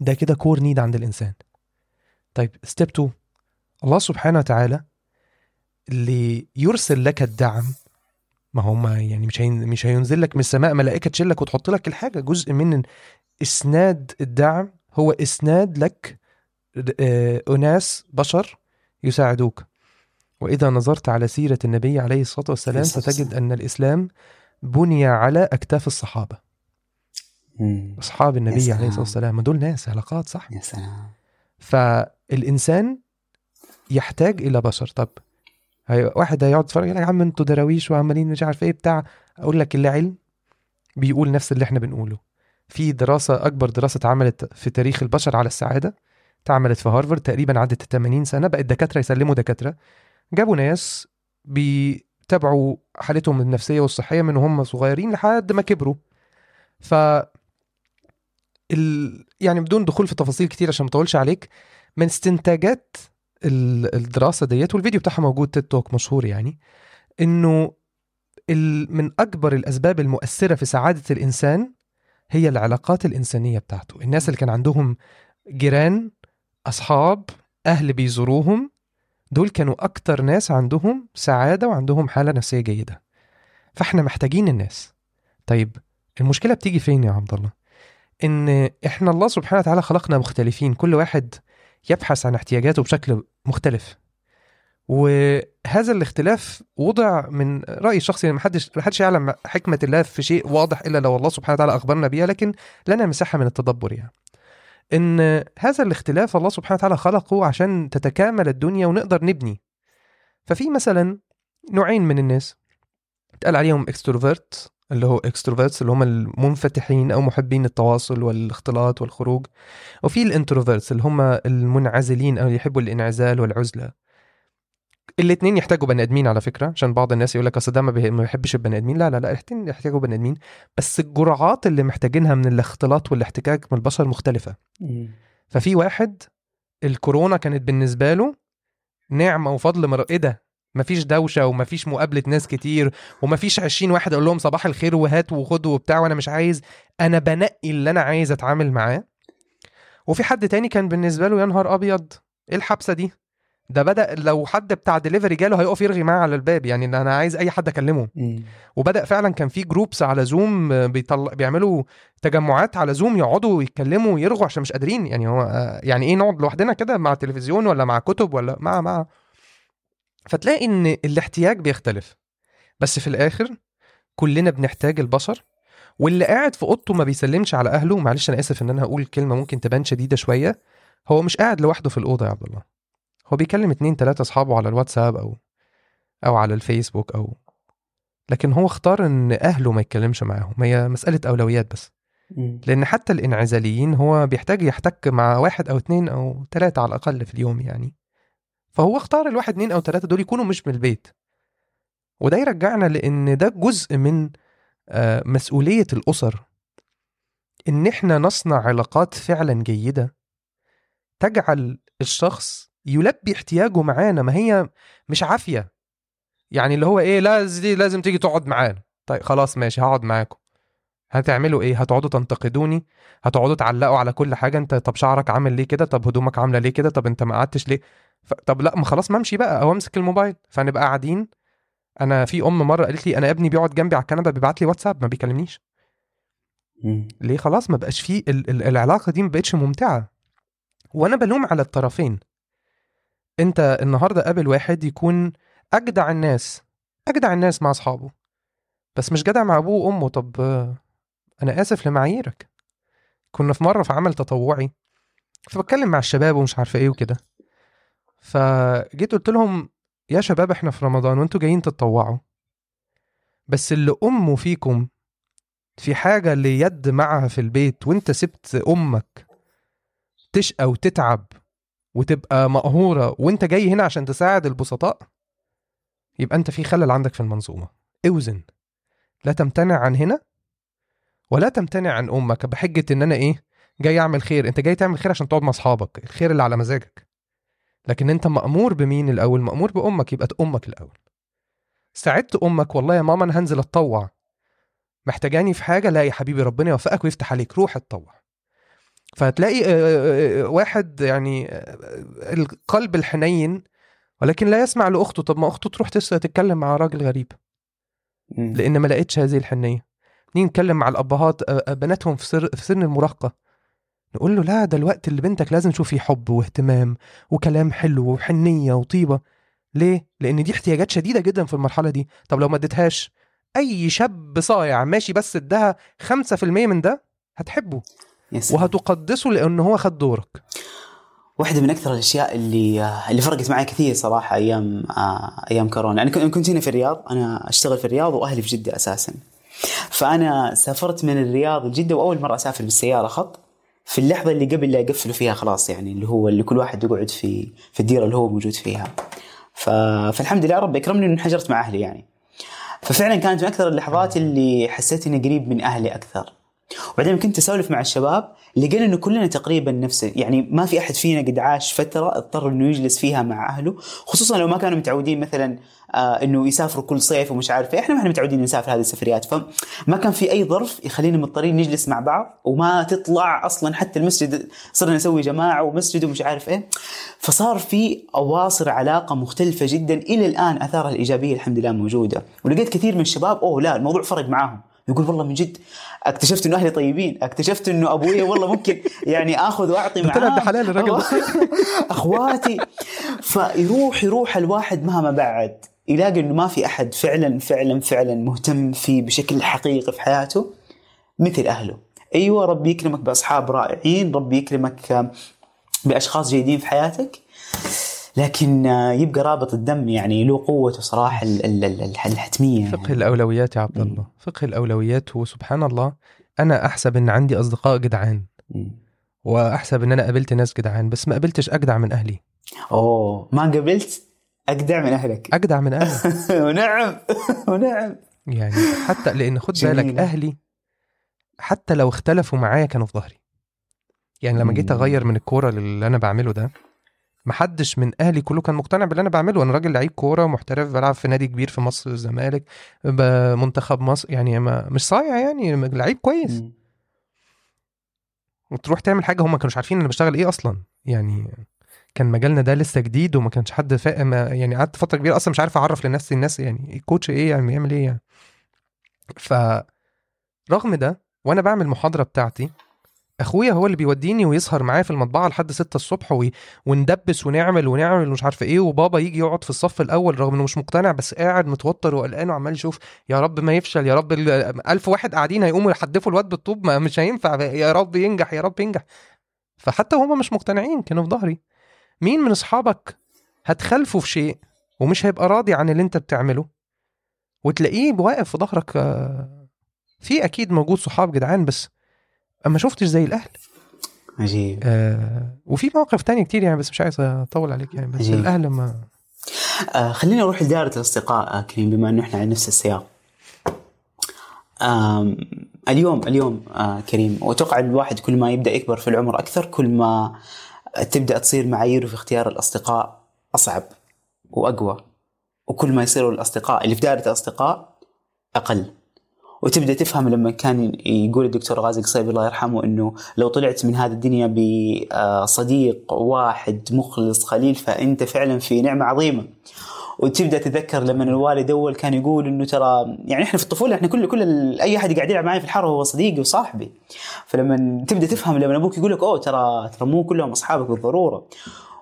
ده كده core need عند الإنسان. طيب step 2 الله سبحانه وتعالى اللي يرسل لك الدعم. ما هو ما يعني مش مش هينزل لك من السماء ملائكة تشيلك وتحط لك الحاجة. جزء من إسناد الدعم هو إسناد لك آه، أناس بشر يساعدوك. وإذا نظرت على سيرة النبي عليه الصلاة والسلام ستجد. أن الإسلام بني على أكتاف الصحابة. مم. أصحاب النبي. عليه الصلاة والسلام ما دول ناس علاقات صح؟ يا سلام. فالإنسان يحتاج إلى بشر. طب هي واحد هيقعد يتفرج يقول لك يا عم أنتوا دراويش وعمالين مش عارف إيه بتاع. أقول لك اللي علم بيقول نفس اللي إحنا بنقوله. في دراسة أكبر دراسة اتعملت في تاريخ البشر على السعادة اتعملت في هارفارد تقريبا عدت ال 80 سنة بقت دكاترة يسلموا دكاترة. جابوا ناس بيتابعوا حالتهم النفسية والصحية من هم صغيرين لحد ما كبروا. ف ال... يعني بدون دخول في تفاصيل كتير عشان ما أطولش عليك من استنتاجات ال- الدراسة ديت والفيديو بتاعها موجود تيد توك مشهور يعني إنه. من أكبر الأسباب المؤثرة في سعادة الإنسان هي العلاقات الإنسانية بتاعته. الناس اللي كان عندهم جيران أصحاب أهل بيزوروهم دول كانوا أكتر ناس عندهم سعادة وعندهم حالة نفسية جيدة. فإحنا محتاجين الناس. طيب المشكلة بتيجي فين يا عبد الله؟ إن إحنا الله سبحانه وتعالى خلقنا مختلفين. كل واحد يبحث عن احتياجاته بشكل مختلف. وهذا الاختلاف وضع من رأيي الشخصي ما حدش حدش يعلم حكمة الله في شيء واضح إلا لو الله سبحانه وتعالى أخبرنا بيها لكن لنا مساحة من التدبر يعني. إن هذا الاختلاف الله سبحانه وتعالى خلقه عشان تتكامل الدنيا ونقدر نبني. ففي مثلا نوعين من الناس. اتقال عليهم extrovert اللي هو extroverts اللي هم المنفتحين أو محبين التواصل والاختلاط والخروج. وفي الإنتروفيرتس اللي هم المنعزلين أو اللي يحبوا الانعزال والعزلة. الاثنين يحتاجوا بني آدمين على فكرة عشان بعض الناس يقول لك أصل ده ما بيحبش البني آدمين. لا لا لا الاثنين يحتاجوا بني آدمين. بس الجرعات اللي محتاجينها من الاختلاط والاحتكاك من البشر مختلفة. ففي واحد الكورونا كانت بالنسبة له نعمة وفضل مر... إيه ده؟ مفيش دوشة ومفيش مقابلة ناس كتير ومفيش 20 واحد أقول لهم صباح الخير وهات وخد وبتاع وأنا مش عايز. أنا بنقي اللي أنا عايز أتعامل معاه. وفي حد تاني كان بالنسبة له يا نهار أبيض إيه الحبسة دي؟ ده بدأ لو حد بتاع دليفري جاله هيقف يرغي معاه على الباب يعني ان أنا عايز أي حد أكلمه. مم. وبدأ فعلا كان في groups على زوم بيطلع بيعملوا تجمعات على زوم يقعدوا يتكلموا ويرغوا عشان مش قادرين. يعني هو آه، يعني إيه نقعد لوحدنا كده مع تلفزيون ولا مع كتب ولا مع مع فتلاقي إن الاحتياج بيختلف بس في الآخر كلنا بنحتاج البشر واللي قاعد في أوضته ما بيسلمش على أهله. معلش أنا آسف إن أنا هقول كلمة ممكن تبان شديدة شوية. هو مش قاعد لوحده في الأوضة يا عبد الله. هو بيكلم اتنين تلاتة أصحابه على الواتساب أو أو على الفيسبوك أو لكن هو اختار إن أهله ما يتكلمش معاهم. هي مسألة أولويات بس. لأن حتى الإنعزاليين هو بيحتاج يحتك مع واحد أو اتنين أو تلاتة على الأقل في اليوم يعني. فهو اختار الواحد اتنين أو تلاتة دول يكونوا مش من البيت. وده يرجعنا لإن ده جزء من آه، مسؤولية الأسر. إن إحنا نصنع علاقات فعلا جيدة تجعل الشخص يلبي احتياجه معانا ما هي مش عافية. يعني اللي هو إيه لازم لازم تيجي تقعد معانا. طيب خلاص ماشي هقعد معاكم. هتعملوا إيه؟ هتقعدوا تنتقدوني؟ هتقعدوا تعلقوا على كل حاجة؟ أنت طب شعرك عامل ليه كده؟ طب هدومك عاملة ليه كده؟ طب أنت ما قعدتش ليه. طب لا ما خلاص ما امشي بقى أو امسك الموبايل. فنبقى قاعدين. أنا في أم مرة قالت لي أنا ابني بيقعد جنبي على الكنبة بيبعت لي واتساب ما بيكلمنيش. ليه؟ خلاص ما بقاش فيه ال- العلاقة دي ما بقتش ممتعة. وأنا بلوم على الطرفين. أنت النهارده قابل واحد يكون أجدع الناس أجدع الناس مع أصحابه. بس مش جدع مع أبوه وأمه. طب أنا آسف لمعاييرك. كنا في مرة في عمل تطوعي فبتكلم مع الشباب ومش عارفة إيه وكده. فجيت قلت لهم يا شباب إحنا في رمضان وأنتوا جايين تتطوعوا. بس اللي أمه فيكم في حاجة ليد معها في البيت وأنت سبت أمك تشقى وتتعب وتبقى مقهورة وأنت جاي هنا عشان تساعد البسطاء يبقى أنت في خلل عندك في المنظومة. أوزن. لا تمتنع عن هنا ولا تمتنع عن أمك بحجة إن أنا إيه جاي أعمل خير. أنت جاي تعمل خير عشان تقعد مع أصحابك. الخير اللي على مزاجك. لكن أنت مأمور بمين الأول؟ مأمور بأمك يبقى أمك الأول. ساعدت أمك والله يا ماما أنا هنزل أتطوع. محتاجاني في حاجة؟ لا يا حبيبي ربنا يوفقك ويفتح عليك. روح اتطوع. فهتلاقي آه، آه، آه، واحد يعني القلب الحنين ولكن لا يسمع لأخته. طب ما أخته تروح تتكلم مع راجل غريب. لأن ما لقيتش هذه الحنية. نيجي نتكلم مع الأبهات؟ بناتهم في في سن المراهقة. نقول له لا ده الوقت اللي بنتك لازم تشوف فيه حب واهتمام وكلام حلو وحنية وطيبة. ليه؟ لأن دي احتياجات شديدة جدا في المرحلة دي. طب لو ما اديتهاش أي شاب صايع ماشي بس اداها 5% من ده هتحبه. وهتقدسه لأن هو خد دورك. واحدة من أكثر الأشياء اللي اللي فرقت معي كثير صراحة أيام آه، أيام كورونا. أنا كنت- كنت هنا في الرياض أنا أشتغل في الرياض وأهلي في جدة أساسا. فأنا سافرت من الرياض لجدة وأول مرة أسافر بالسيارة خط. في اللحظة اللي قبل لا يقفلوا فيها خلاص يعني اللي هو اللي كل واحد يقعد في في الديرة اللي هو موجود فيها. فالحمد لله رب أكرمني إني انحجرت مع أهلي يعني ففعلا كانت من أكثر اللحظات اللي حسيت إني قريب من أهلي أكثر وبعدين كنت أسولف مع الشباب لقينا إنه كلنا تقريبا نفس يعني ما في أحد فينا قد عاش فترة اضطر إنه يجلس فيها مع أهله خصوصا لو ما كانوا متعودين مثلا آه إنه يسافروا كل صيف ومش عارف إيه. إحنا ما إحنا متعودين نسافر هذه السفريات فما كان في أي ظرف يخلينا مضطرين نجلس مع بعض وما تطلع أصلا حتى المسجد صرنا نسوي جماعة ومسجد ومش عارف إيه فصار في أواصر علاقة مختلفة جدا إلى الآن آثارها الإيجابية الحمد لله موجودة ولقيت كثير من الشباب أوه لا الموضوع فرق معاهم يقول والله من جد اكتشفت إنه أهلي طيبين اكتشفت إنه أبوي والله ممكن يعني آخذ وأعطي معاه. طلع حلال الراجل ده. أخواتي. فيروح يروح الواحد مهما بعد يلاقي إنه ما في أحد فعلا فعلا فعلا مهتم فيه بشكل حقيقي في حياته مثل أهله. أيوه ربي يكرمك بأصحاب رائعين ربي يكرمك بأشخاص جيدين في حياتك. لكن يبقى رابط الدم يعني له قوته صراحة ال- ال- ال- الحتمية فقه يعني. الأولويات يا عبد الله فقه الأولويات وسبحان الله أنا أحسب إن عندي أصدقاء جدعان. وأحسب إن أنا قابلت ناس جدعان بس ما قابلتش أجدع من أهلي أوه ما قبلت أجدع من أهلك أجدع من أهلي ونعم ونعم يعني حتى لأن خد بالك. أهلي حتى لو اختلفوا معايا كانوا في ظهري يعني لما جيت. أغير من الكورة اللي أنا بعمله ده محدش من أهلي كله كان مقتنع باللي أنا بعمله. أنا راجل لعيب كورة محترف بلعب في نادي كبير في مصر الزمالك بمنتخب مصر يعني ما مش صايع يعني لعيب كويس. وتروح تعمل حاجة هم ما كانوش عارفين أنا بشتغل إيه أصلا. يعني كان مجالنا ده لسه جديد وما كانش حد فاهم يعني قعدت فترة كبيرة أصلا مش عارف أعرف للناس الناس يعني الكوتش إيه يعني بيعمل إيه يعني. ف رغم ده وأنا بعمل المحاضره بتاعتي أخويا هو اللي بيوديني ويسهر معايا في المطبعة لحد 6 الصبح وي... وندبس ونعمل ونعمل ومش عارف إيه وبابا يجي يقعد في الصف الأول رغم إنه مش مقتنع بس قاعد متوتر وقلقان وعمال يشوف يا رب ما يفشل يا رب ال- ألف واحد قاعدين هيقوموا يحدفوا الواد بالطوب ما مش هينفع يا رب ينجح يا رب ينجح. فحتى هما مش مقتنعين كانوا في ظهري. مين من أصحابك هتخالفه في شيء ومش هيبقى راضي عن اللي أنت بتعمله؟ وتلاقيه واقف في ظهرك آه، في أكيد موجود صحاب جدعان بس أما شفتش زي الأهل. عجيب. آه وفي مواقف تانية كتير يعني بس مش عايز أطول عليك يعني بس عجيب. الأهل ما آه خلينا نروح لدائرة الأصدقاء آه كريم بما أنه إحنا على نفس السياق. آم اليوم اليوم آه كريم وأتوقع الواحد كل ما يبدأ يكبر في العمر أكثر كل ما تبدأ تصير معاييره في اختيار الأصدقاء أصعب وأقوى وكل ما يصيروا الأصدقاء اللي في دائرة الأصدقاء أقل. وتبدأ تفهم لما كان يقول الدكتور غازي قصيبي الله يرحمه إنه لو طلعت من هذه الدنيا بصديق واحد مخلص خليل فأنت فعلا في نعمة عظيمة. وتبدأ تتذكر لما الوالد أول كان يقول إنه ترى يعني إحنا في الطفولة إحنا كل كل أي أحد قاعد يلعب معي في الحارة هو صديقي وصاحبي. فلما تبدأ تفهم لما أبوك يقول لك أوه ترى ترى مو كلهم أصحابك بالضرورة.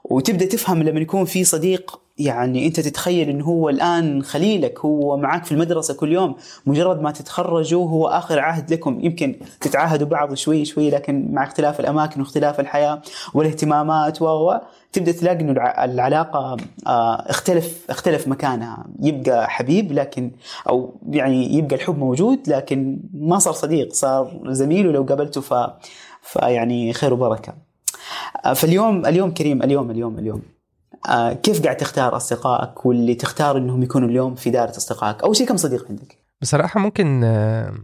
وتبدأ تفهم لما يكون في صديق يعني أنت تتخيل انه هو الآن خليلك هو معك في المدرسة كل يوم مجرد ما تتخرجوا هو آخر عهد لكم. يمكن تتعاهدوا بعض شوي شوي لكن مع اختلاف الأماكن واختلاف الحياة والاهتمامات و تبدأ تلاقي إنه الع- العلاقة آه، اختلف اختلف مكانها. يبقى حبيب لكن أو يعني يبقى الحب موجود لكن ما صار صديق صار زميل ولو قابلته ف فيعني خير وبركة. آه، فاليوم اليوم كريم اليوم اليوم اليوم. كيف قاعد تختار أصدقائك واللي تختار إنهم يكونوا اليوم في دائرة أصدقائك؟ أول شيء كم صديق عندك؟ بصراحة ممكن آه،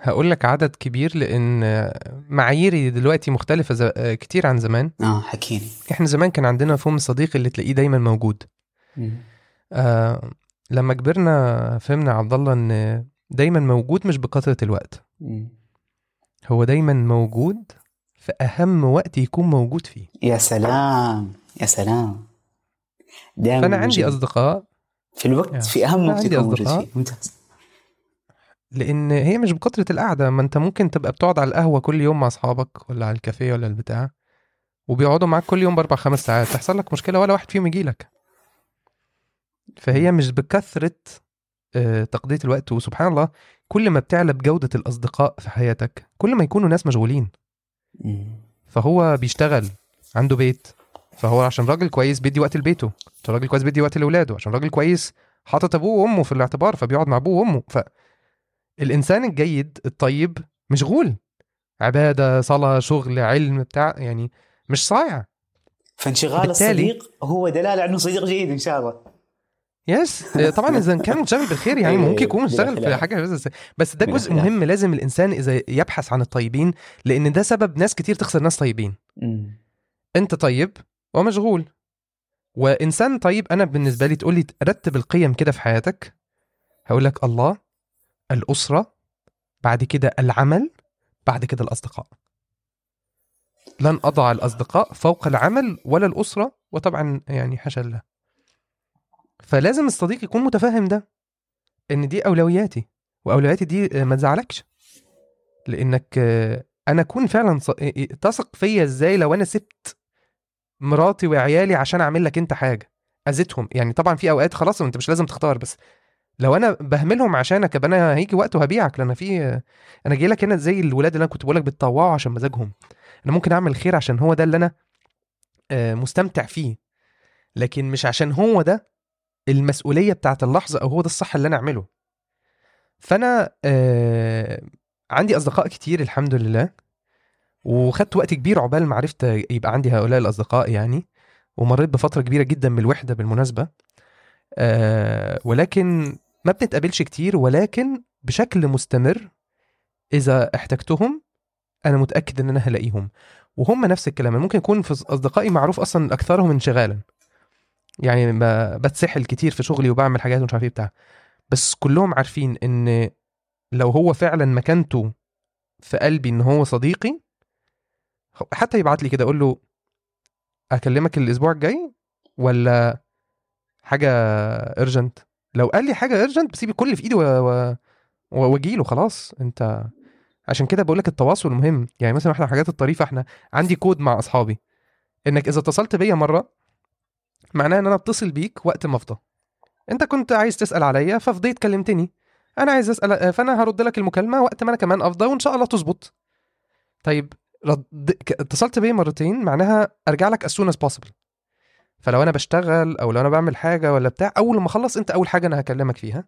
هقول لك عدد كبير لأن آه، معاييري دلوقتي ز- آه، كتير عن زمان. آه حكيني. إحنا زمان كان عندنا مفهوم الصديق اللي تلاقيه دايما موجود. آه لما كبرنا فهمنا عبد الله إن دايما موجود مش بكثرة الوقت. هو دايما موجود في أهم وقت يكون موجود فيه. يا سلام! يا سلام. دائما فأنا عندي. أصدقاء. في الوقت يا. في أهم وقت يكون موجود. فيه. ممتاز. لأن هي مش بكثره القعدة. ما أنت ممكن تبقى بتقعد على القهوة كل يوم مع أصحابك ولا على الكافيه ولا البتاع وبيقعدوا معاك كل يوم بأربع خمس ساعات. تحصل لك مشكلة ولا واحد فيهم يجي لك فهي مش بكثرة آه، تقضية الوقت. وسبحان الله كل ما بتعلى بجودة الأصدقاء في حياتك كل ما يكونوا ناس مشغولين. فهو بيشتغل عنده بيت. فهو عشان راجل كويس بيدي وقت لبيته. عشان راجل كويس بيدي وقت لاولاده. عشان راجل كويس حاطط أبوه وأمه في الاعتبار فبيقعد مع أبوه وأمه. فالانسان الجيد الطيب مشغول. عبادة صلاة شغل علم بتاع يعني مش صايع. فانشغال الصديق هو دلالة إنه صديق جيد إن شاء الله. يس طبعا إذا كان مشتغل بالخير يعني أيوة، ممكن يكون مشتغل في. حاجة بس بس ده جزء. مهم لازم الإنسان إذا يبحث عن الطيبين لأن ده سبب ناس كتير تخسر ناس طيبين. أنت طيب ومشغول وإنسان طيب أنا بالنسبة لي تقول لي رتب القيم كده في حياتك. هقول لك الله الأسرة بعد كده العمل بعد كده الأصدقاء. لن أضع الأصدقاء فوق العمل ولا الأسرة وطبعا يعني حاشا الله فلازم الصديق يكون متفهم ده إن دي أولوياتي وأولوياتي دي ما تزعلكش. لأنك أنا أكون فعلا تثق فيا إزاي لو أنا سبت مراتي وعيالي عشان أعمل لك أنت حاجة. أذيتهم. يعني طبعا في أوقات خلاص أنت مش لازم تختار بس لو أنا بهملهم عشانك يبقى أنا هيجي وقت وهبيعك. لأن في أنا جاي لك هنا زي الولاد اللي أنا كنت بقول لك بتطوعوا عشان مزاجهم. أنا ممكن أعمل خير عشان هو ده اللي أنا آه، مستمتع فيه. لكن مش عشان هو ده المسؤولية بتاعت اللحظة أو هو ده الصح اللي أنا أعمله. فأنا آه، عندي أصدقاء كتير الحمد لله. وخدت وقت كبير عقبال ما عرفت يبقى عندي هؤلاء الأصدقاء يعني ومريت بفترة كبيرة جدا من الوحدة بالمناسبة. آه ولكن ما بنتقابلش كتير ولكن بشكل مستمر إذا احتجتهم أنا متأكد إن أنا هلاقيهم. وهم نفس الكلام ممكن يكون في أصدقائي معروف أصلا أكثرهم انشغالا. يعني بتسحل كتير في شغلي وبعمل حاجات ومش عارف إيه بتاع. بس كلهم عارفين إن لو هو فعلا مكانته في قلبي إن هو صديقي حتى يبعت لي كده أقول له أكلمك الأسبوع الجاي ولا حاجة ارجنت لو قال لي حاجة ارجنت بسيب كل اللي في إيدي. واجي له خلاص. أنت عشان كده بقول لك التواصل مهم. يعني مثلا من الحاجات الطريفة إحنا عندي كود مع أصحابي. إنك إذا اتصلت بيا مرة معناه إن أنا أتصل بيك وقت ما أفضى. أنت كنت عايز تسأل عليا ففضيت كلمتني. أنا عايز أسأل فأنا هرد لك المكالمة وقت ما أنا كمان أفضى وإن شاء الله تظبط. طيب رد... اتصلت بيا مرتين معناها أرجع لك as soon as possible. فلو أنا بشتغل أو لو أنا بعمل حاجة ولا بتاع أول ما أخلص أنت أول حاجة أنا هكلمك فيها.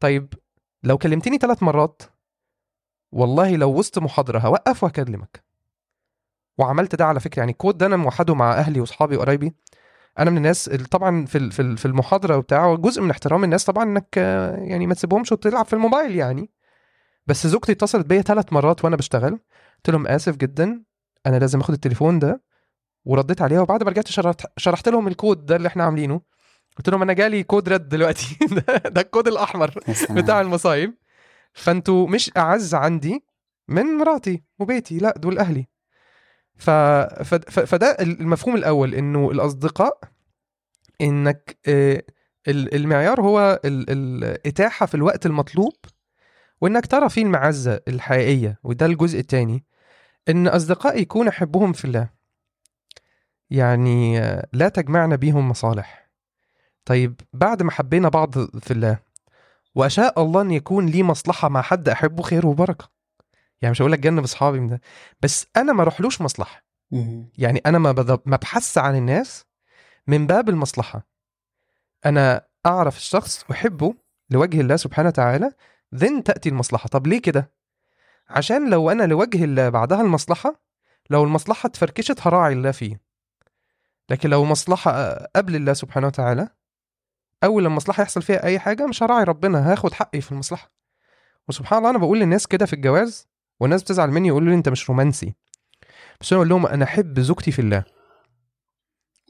طيب لو كلمتني ثلاث مرات والله لو وسط محاضرة هوقف وهكلمك. وعملت ده على فكرة يعني الكود ده أنا موحده مع أهلي وأصحابي وقرايبي. أنا من الناس اللي طبعا في في ال- في المحاضرة وبتاع جزء من احترام الناس طبعا إنك يعني ما تسيبهمش وتلعب في الموبايل يعني. بس زوجتي اتصلت بيا ثلاث مرات وأنا بشتغل. قلت لهم آسف جدا أنا لازم آخد التليفون ده ورديت عليها وبعد ما رجعت شرحت, شرحت لهم الكود ده اللي إحنا عاملينه. قلت لهم أنا جالي كود رد دلوقتي. ده, الكود الأحمر. بتاع المصايب. فأنتوا مش أعز عندي من مراتي وبيتي لا دول أهلي. ف... ف... ف... فده المفهوم الأول إنه الأصدقاء إنك آه، ال- المعيار هو ال- الإتاحة في الوقت المطلوب وإنك ترى فيه المعزة الحقيقية وده الجزء الثاني إن أصدقائي يكون أحبهم في الله. يعني آه، لا تجمعنا بيهم مصالح. طيب بعد ما حبينا بعض في الله وأشاء الله أن يكون لي مصلحة مع حد أحبه خير وبركة. يعني مش هقول لك جنب أصحابي من ده بس أنا ما أروحلوش مصلحة. يعني أنا ما ما بحث عن الناس من باب المصلحة. أنا أعرف الشخص أحبه لوجه الله سبحانه وتعالى ذن تأتي المصلحة. طب ليه كده؟ عشان لو أنا لوجه الله بعدها المصلحة لو المصلحة اتفركشت هراعي الله فيه. لكن لو مصلحة قبل الله سبحانه وتعالى أول لما المصلحة يحصل فيها أي حاجة مش هراعي ربنا هاخد حقي في المصلحة. وسبحان الله أنا بقول للناس كده في الجواز والناس بتزعل مني يقولوا لي أنت مش رومانسي. بس أنا أقول لهم أنا أحب زوجتي في الله.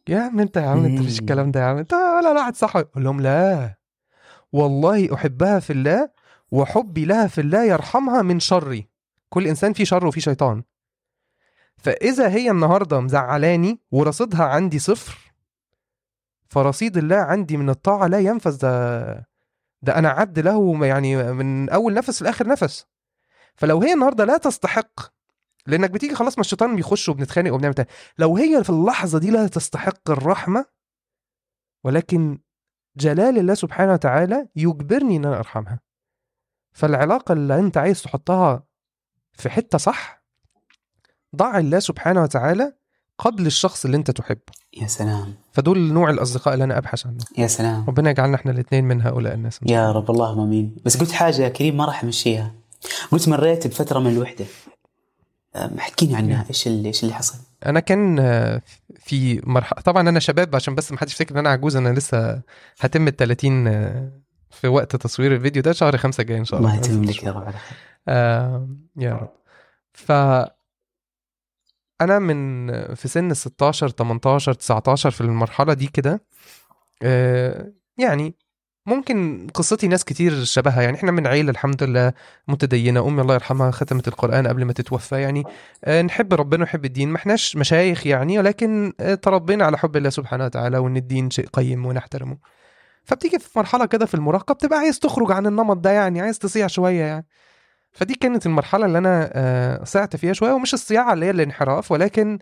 يا عم أنت يا عم أنت مم. الكلام ده يا عم. انت ولا لا واحد صح أقول لهم لا. والله أحبها في الله وحبي لها في الله يرحمها من شري. كل إنسان فيه شر وفيه شيطان. فإذا هي النهارده مزعلاني ورصيدها عندي صفر فرصيد الله عندي من الطاعة لا ينفذ ده ده أنا عد له يعني من أول نفس لآخر نفس. فلو هي النهارده لا تستحق لأنك بتيجي خلاص ما الشيطان بيخش وبنتخانق وبنعمل بتاع. لو هي في اللحظة دي لا تستحق الرحمة ولكن جلال الله سبحانه وتعالى يجبرني إن أنا أرحمها. فالعلاقة اللي أنت عايز تحطها في حتة صح ضع الله سبحانه وتعالى قبل الشخص اللي أنت تحبه. يا سلام. فدول نوع الأصدقاء اللي أنا أبحث عنه. يا سلام. ربنا يجعلنا إحنا الاثنين من هؤلاء الناس. يا رب اللهم آمين. بس قلت حاجة يا كريم ما راح أمشيها. قلت مريت بفترة من الوحدة. أم، احكيني عنها. إيش اللي إيش اللي حصل؟ أنا كان آه، في مرحله طبعا أنا شباب عشان بس ما حدش يفتكر إن أنا عجوز أنا لسه هتم ال 30 آه، في وقت تصوير الفيديو ده شهر خمسة جاي إن شاء الله الله. يتم لك يا رب على خير. آه يا رب. ف أنا من في سن 16 18 19 في المرحلة دي كده آه يعني ممكن قصتي ناس كتير شبهها. يعني إحنا من عيلة الحمد لله متدينة. أمي الله يرحمها ختمت القرآن قبل ما تتوفى. يعني آه نحب ربنا ونحب الدين. ما إحناش مشايخ يعني ولكن آه تربينا على حب الله سبحانه وتعالى وإن الدين شيء قيم ونحترمه. فبتيجي في مرحلة كده في المراهقة بتبقى عايز تخرج عن النمط ده يعني عايز تصيع شوية يعني. فدي كانت المرحلة اللي أنا آه صعت فيها شوية ومش الصياعة اللي هي الانحراف ولكن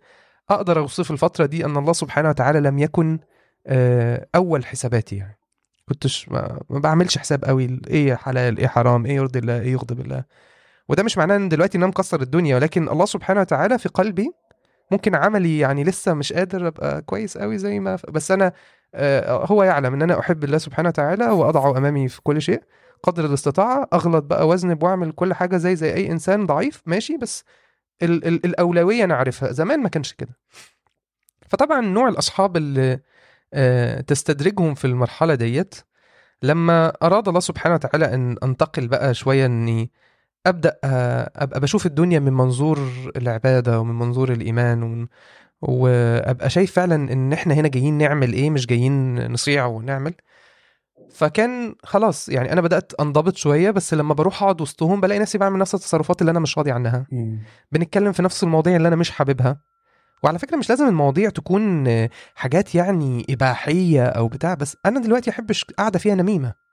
أقدر أوصف الفترة دي أن الله سبحانه وتعالى لم يكن آه أول حساباتي يعني. كنتش ما, بعملش حساب قوي إيه حلال إيه حرام إيه يرضي الله إيه يغضب الله. وده مش معناه إن دلوقتي ان أنا مكسر الدنيا ولكن الله سبحانه وتعالى في قلبي ممكن عملي يعني لسه مش قادر أبقى كويس قوي زي ما بس أنا آه هو يعلم إن أنا أحب الله سبحانه وتعالى وأضعه أمامي في كل شيء قدر الاستطاعة أغلط بقى واذنب واعمل كل حاجة زي زي أي إنسان ضعيف ماشي بس ال ال الأولوية أنا عارفها. زمان ما كانش كده. فطبعا نوع الأصحاب اللي آه تستدرجهم في المرحلة ديت لما أراد الله سبحانه وتعالى أن أنتقل بقى شوية إني أبدأ آه، أبقى بشوف الدنيا من منظور العبادة ومن منظور الإيمان ومن وأبقى شايف فعلا إن إحنا هنا جايين نعمل إيه مش جايين نصيع ونعمل. فكان خلاص يعني أنا بدأت أنضبط شوية بس لما بروح أقعد وسطهم بلاقي نفسي بعمل نفس التصرفات اللي أنا مش راضي عنها. بنتكلم في نفس المواضيع اللي أنا مش حاببها. وعلى فكرة مش لازم المواضيع تكون حاجات يعني إباحية أو بتاع بس أنا دلوقتي أحبش قاعدة فيها نميمة.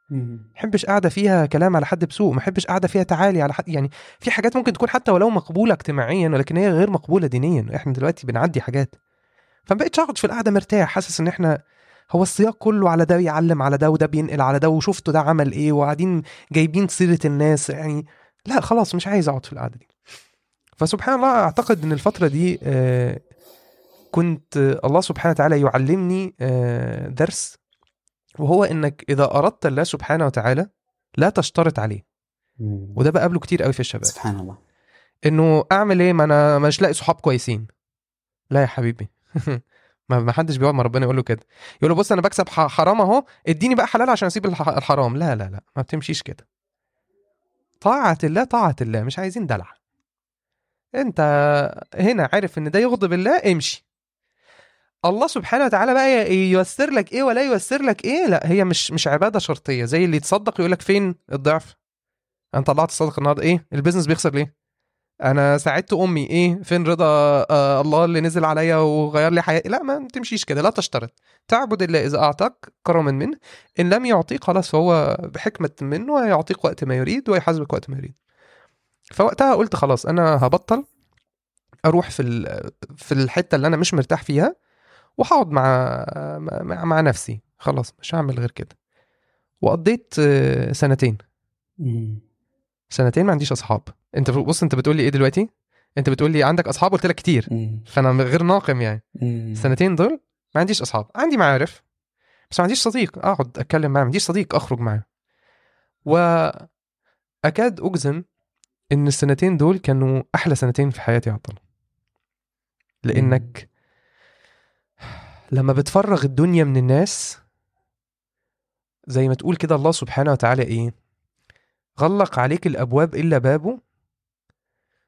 احبش قاعدة فيها كلام على حد بسوء ما احبش قاعدة فيها تعالي على حد يعني في حاجات ممكن تكون حتى ولو مقبولة اجتماعيا ولكن هي غير مقبولة دينيا إحنا دلوقتي بنعدي حاجات. فما بقتش أقعد في القعدة مرتاح حاسس إن إحنا هو السياق كله على ده بيعلم على ده وده بينقل على ده وشفتوا ده عمل إيه وقاعدين جايبين سيرة الناس يعني لا خلاص مش عايز أقعد في القعدة دي. فسبحان الله أعتقد إن الفترة دي آه، كنت الله سبحانه وتعالى يعلمني آه، درس وهو إنك إذا أردت الله سبحانه وتعالى لا تشترط عليه. وده بقابله كتير قوي في الشباب. سبحان الله. إنه أعمل إيه؟ ما أنا مش لاقي صحاب كويسين. لا يا حبيبي. ما حدش بيقعد مع ربنا يقول له كده. يقول له بص أنا بكسب حرام أهو إديني بقى حلال عشان أسيب الح- الحرام. لا لا لا ما بتمشيش كده. طاعة الله طاعة الله مش عايزين دلع. أنت هنا عارف إن ده يغضب الله امشي. الله سبحانه وتعالى بقى ييسر لك إيه ولا ييسر لك إيه؟ لا هي مش مش عبادة شرطية. زي اللي يتصدق يقول لك فين الضعف؟ أنا طلعت الصدقه النهارده. إيه؟ البيزنس بيخسر ليه؟ أنا ساعدت أمي. إيه؟ فين رضا؟ آه الله اللي نزل عليا وغير لي حياتي لا ما تمشيش كده. لا تشترط. تعبد الله. إذا أعطاك كرما منه. إن لم يعطيك خلاص فهو بحكمة منه هيعطيك وقت ما يريد ويحاسبك وقت ما يريد. فوقتها قلت خلاص أنا هبطل أروح في في الحتة اللي أنا مش مرتاح فيها. وهقعد مع مع, مع نفسي. خلاص مش هعمل غير كده. وقضيت آه، سنتين. سنتين ما عنديش أصحاب. أنت بص أنت بتقول لي إيه دلوقتي؟ أنت بتقول لي عندك أصحاب قلت لك كتير. فأنا غير ناقم يعني. السنتين دول ما عنديش أصحاب. عندي معارف بس ما عنديش صديق. أقعد أتكلم معاه. ما عنديش صديق أخرج معاه. وأكاد أجزم إن السنتين دول كانوا أحلى سنتين في حياتي يا الله لانك لما بتفرغ الدنيا من الناس زي ما تقول كده الله سبحانه وتعالى إيه؟ غلق عليك الأبواب إلا بابه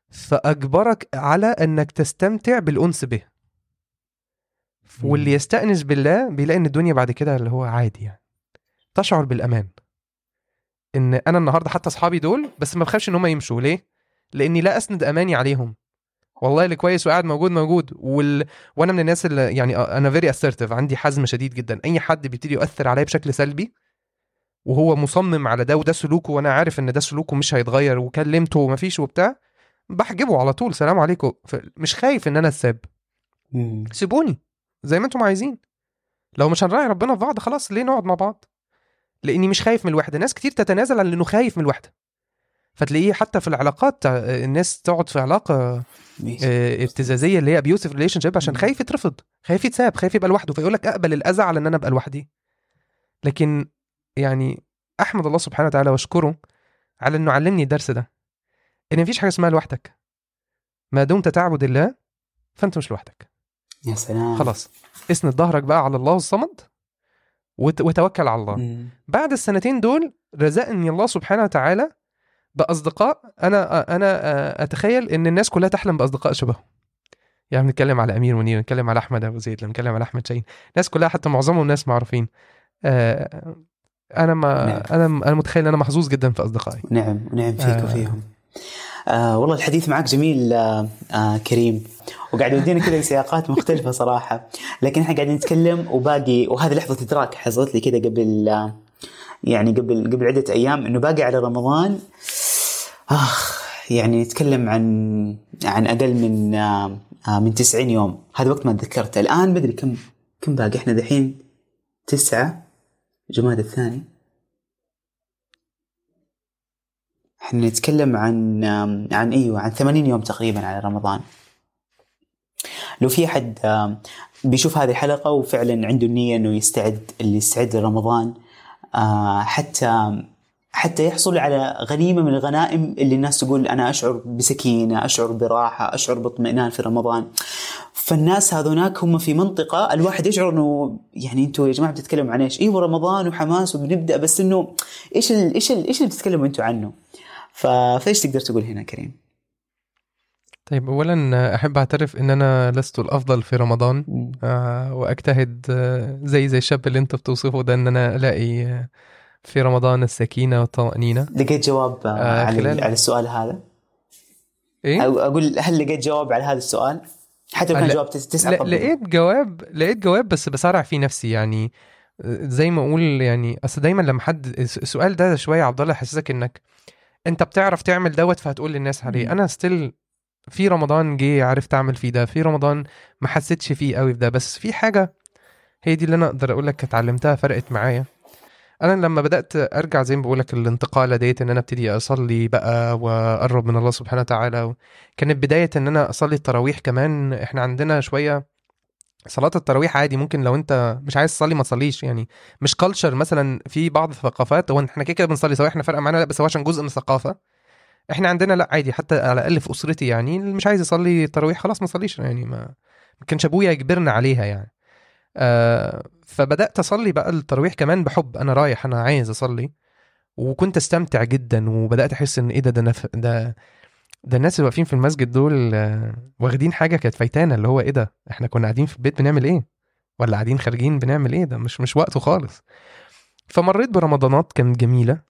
فأجبرك على أنك تستمتع بالأنس به. واللي يستأنس بالله بيلاقي إن الدنيا بعد كده اللي هو عادي يعني. تشعر بالأمان. إن أنا النهارده حتى أصحابي دول بس ما بخافش إن هم يمشوا. ليه؟ لإني لا أسند أماني عليهم. والله اللي كويس وقاعد موجود موجود. وال... وأنا من الناس اللي يعني أنا very assertive عندي حزم شديد جدا. أي حد بيبتدي يؤثر عليا بشكل سلبي وهو مصمم على ده وده سلوكه وأنا عارف إن ده سلوكه مش هيتغير وكلمته ومفيش وبتاع بحجبه على طول. سلام عليكم. مش خايف إن أنا أتساب. سيبوني زي ما أنتم عايزين. لو مش هنراعي ربنا في بعض خلاص ليه نقعد مع بعض؟ لأني مش خايف من الوحدة. ناس كتير تتنازل عن إنه خايف من الوحدة. فتلاقيه حتى في العلاقات الناس تقعد في علاقة آه، ابتزازية اللي هي abusive relationship عشان. خايف يترفض خايف يتساب خايف يبقى لوحده فيقول لك أقبل الأذى على إن أنا أبقى لوحدي. لكن يعني أحمد الله سبحانه وتعالى واشكره على إنه علمني الدرس ده إن مفيش حاجة اسمها لوحدك. ما دمت تعبد الله فأنت مش لوحدك. يا سلام. خلاص. اسند ظهرك بقى على الله الصمد وت- وتوكل على الله. بعد السنتين دول رزقني الله سبحانه وتعالى بأصدقاء أنا أنا أتخيل إن الناس كلها تحلم بأصدقاء شبههم يعني بنتكلم على أمير منير بنتكلم على أحمد أبو زيد بنتكلم على أحمد شاهين. الناس كلها حتى معظمهم ناس معروفين. آه، أنا ما نعم. أنا أنا متخيل إن أنا محظوظ جدا في أصدقائي. نعم ونعم فيك آه. وفيهم آه والله الحديث معك جميل آه آه كريم. وقاعد يودينا كذا سياقات مختلفة صراحة. لكن إحنا قاعدين نتكلم وباقي وهذه لحظة إدراك حصلت لي كذا قبل آه يعني قبل قبل عدة أيام إنه باقي على رمضان آخ يعني نتكلم عن عن أقل من آه آه من 90 يوم. هذا وقت ما تذكرت الآن بدري كم كم باقي؟ إحنا دحين تسعة جماد الثاني. إحنا نتكلم عن عن إيوه عن 80 يوم تقريبا على رمضان. لو في أحد بيشوف هذه الحلقة وفعلا عنده النيه إنه يستعد اللي يستعد لرمضان آه، حتى حتى يحصل على غنيمة من الغنائم اللي الناس تقول أنا أشعر بسكينة، أشعر براحة، أشعر باطمئنان في رمضان. فالناس هذوناك هم في منطقة الواحد يشعر إنه يعني أنتم يا جماعة بتتكلموا عن إيش؟ إيوه رمضان وحماس وبنبدأ بس إنه إيش ال إيش ال إيش اللي بتتكلموا أنتم عنه؟ فإيش تقدر تقول هنا كريم؟ طيب اولا أحب أعترف إن أنا لست الأفضل في رمضان. آه، وأجتهد آه، زي زي الشاب اللي انت بتوصفه ده إن أنا ألاقي آه، في رمضان السكينة والطمأنينة لقيت جواب آه على, خلال- على السؤال هذا؟ إيه أو أقول هل لقيت جواب على هذا السؤال؟ حتى لو كان جواب تس- تسعة طب لقيت جواب لقيت جواب بس بسارع فيه نفسي يعني زي ما أقول يعني أصل دايما لما حد الس- السؤال ده شوية عبد الله يحسسك إنك أنت بتعرف تعمل دوت فهتقول للناس عليه. أنا still في رمضان جه عرفت أعمل فيه ده في رمضان ما حسيتش فيه قوي في ده بس في حاجة هي دي اللي أنا أقدر أقول لك اتعلمتها فرقت معايا أنا لما بدأت أرجع زي ما بقول لك الانتقاله ديت إن أنا أبتدي أصلي بقى وأقرب من الله سبحانه وتعالى. كانت بداية إن أنا أصلي التراويح كمان إحنا عندنا شوية صلاة التراويح عادي ممكن لو أنت مش عايز تصلي ما تصليش يعني مش كلتشر مثلا في بعض الثقافات هو إحنا كده كده بنصلي سواء إحنا فارقه معانا لأ بس هو عشان جزء من الثقافة إحنا عندنا لأ عادي حتى على الأقل في أسرتي يعني اللي مش عايز يصلي التراويح خلاص ما صليش يعني ما ما كانش أبويا يجبرنا عليها يعني آه فبدأت أصلي بقى التراويح كمان بحب. أنا رايح أنا عايز أصلي. وكنت أستمتع جدا وبدأت أحس إن إيه ده ده أنا ف- ده ده الناس اللي واقفين في المسجد دول آه، واخدين حاجة كانت فايتانا. اللي هو إيه ده؟ إحنا كنا قاعدين في البيت بنعمل إيه؟ ولا قاعدين خارجين بنعمل إيه ده؟ مش مش وقته خالص. فمريت برمضانات كانت جميلة.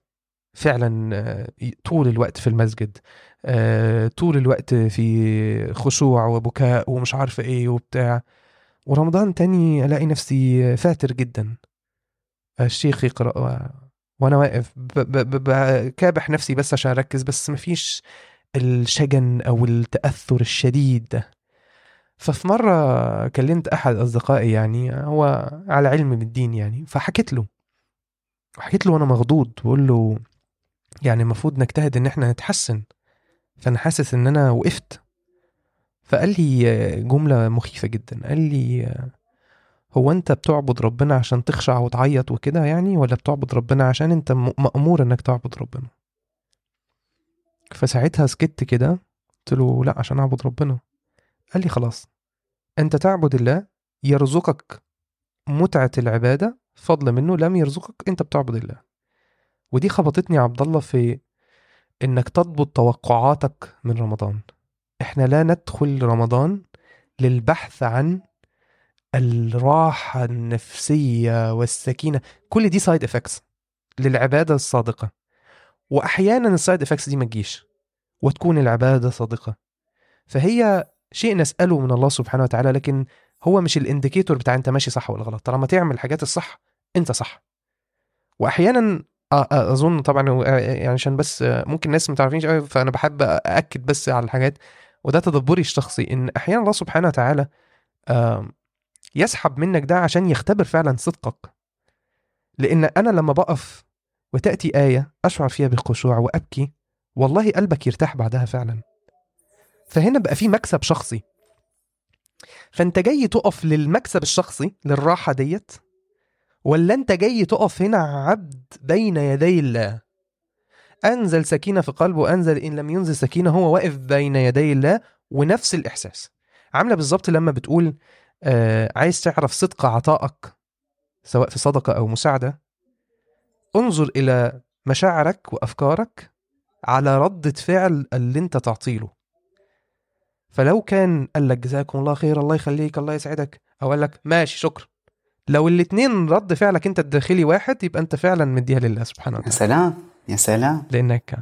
فعلا آه، طول الوقت في المسجد آه، طول الوقت في خشوع وبكاء ومش عارفه إيه وبتاع. ورمضان تاني ألاقي نفسي فاتر جدا. الشيخ يقرأ و- وأنا واقف بكابح نفسي بس عشان أركز بس مفيش الشجن أو التأثر الشديد. ده ففي مرة كلمت أحد أصدقائي يعني هو على علم بالدين يعني فحكيت له. حكيت له وأنا مخضوض بقول له يعني المفروض نجتهد إن إحنا نتحسن. فأنا حاسس إن أنا وقفت. فقال لي جملة مخيفة جدا. قال لي هو أنت بتعبد ربنا عشان تخشع وتعيط وكده يعني ولا بتعبد ربنا عشان أنت م- مأمور إنك تعبد ربنا؟ فساعتها سكت كده قلت له لا عشان أعبد ربنا. قال لي خلاص أنت تعبد الله يرزقك متعة العبادة فضل منه لم يرزقك أنت بتعبد الله. ودي خبطتني عبد الله في إنك تضبط توقعاتك من رمضان. إحنا لا ندخل رمضان للبحث عن الراحة النفسية والسكينة. كل دي side effects للعبادة الصادقة. وأحيانا ال side effects دي ما تجيش وتكون العبادة صادقة. فهي شيء نسأله من الله سبحانه وتعالى لكن هو مش الانديكيتور بتاع أنت ماشي صح ولا غلط. طالما تعمل الحاجات الصح أنت صح. وأحيانا أظن طبعا يعني عشان بس ممكن الناس ما تعرفينش فأنا بحب أأكد بس على الحاجات. وده تدبري الشخصي إن أحيانا الله سبحانه وتعالى يسحب منك ده عشان يختبر فعلا صدقك. لأن أنا لما بقف وتأتي آية أشعر فيها بالخشوع وأبكي والله قلبك يرتاح بعدها فعلا. فهنا بقى في مكسب شخصي. فأنت جاي تقف للمكسب الشخصي للراحة ديت ولا أنت جاي تقف هنا عبد بين يدي الله؟ أنزل سكينة في قلبه أنزل إن لم ينزل سكينة هو واقف بين يدي الله ونفس الإحساس. عاملة بالظبط لما بتقول آه عايز تعرف صدق عطائك سواء في صدقة أو مساعدة انظر إلى مشاعرك وأفكارك على ردة فعل اللي أنت تعطيله فلو كان قال لك جزاكم الله خير الله يخليك الله يسعدك أو قال لك ماشي شكرا. لو الاتنين رد فعلك أنت الداخلي واحد يبقى أنت فعلا مديها لله سبحانه وتعالى. سلام. يا سلام. لأنك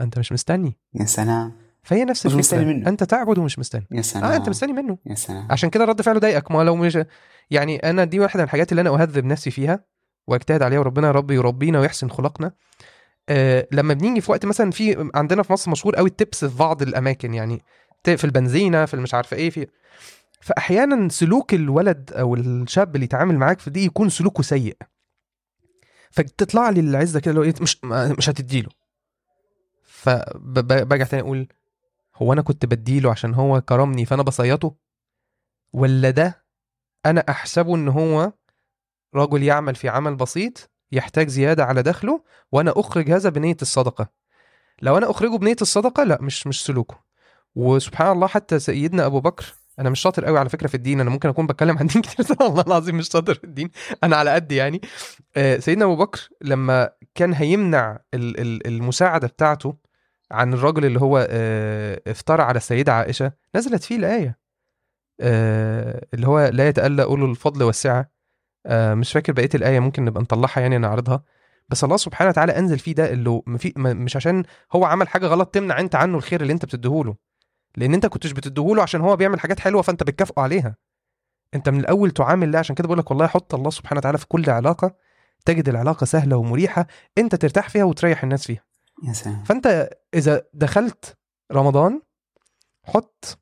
أنت مش مستني. يا سلام. فهي نفس مش الفكرة. مستني منه. أنت تعبد ومش مستني. يا سلام. آه أنت مستني منه. يا سلام. عشان كده رد فعله ضايقك. ما لو مش يعني أنا دي واحدة من الحاجات اللي أنا أهذب نفسي فيها وأجتهد عليها وربنا يا رب يربينا ويحسن خلقنا. آه لما بنيجي في وقت مثلا في عندنا في مصر مشهور قوي التبس في بعض الأماكن. يعني في البنزينة في المش عارفة إيه في فاحيانا سلوك الولد أو الشاب اللي يتعامل معاك في دي يكون سلوكه سيء. فتطلع لي العزة كده لو إيه مش مش هتديله. فبرجع تاني أقول هو أنا كنت بديله عشان هو كرمني فأنا بصيطه؟ ولا ده أنا أحسبه إن هو رجل يعمل في عمل بسيط يحتاج زيادة على دخله وأنا أخرج هذا بنية الصدقة؟ لو أنا أخرجه بنية الصدقة لا مش مش سلوكه. وسبحان الله حتى سيدنا أبو بكر أنا مش شاطر قوي على فكرة في الدين أنا ممكن أكون بتكلم عن دين كتير والله العظيم مش شاطر في الدين أنا على قد يعني. آه، سيدنا أبو بكر لما كان هيمنع ال- ال- المساعدة بتاعته عن الرجل اللي هو آه، افترى على السيدة عائشة نزلت فيه الآية. آه، اللي هو لا يتألى أولو الفضل والسعة. آه، مش فاكر بقية الآية ممكن نبقى نطلعها يعني نعرضها. بس الله سبحانه وتعالى أنزل فيه ده اللي مش عشان هو عمل حاجة غلط تمنع أنت عنه الخير اللي أنت بتديهوله. لأن انت كنتش بتديهوله عشان هو بيعمل حاجات حلوة فانت بتكافئه عليها. انت من الأول تعامل الله عشان كده بقول لك والله حط الله سبحانه وتعالى في كل علاقة تجد العلاقة سهلة ومريحة انت ترتاح فيها وتريح الناس فيها. يا سلام. فانت إذا دخلت رمضان حط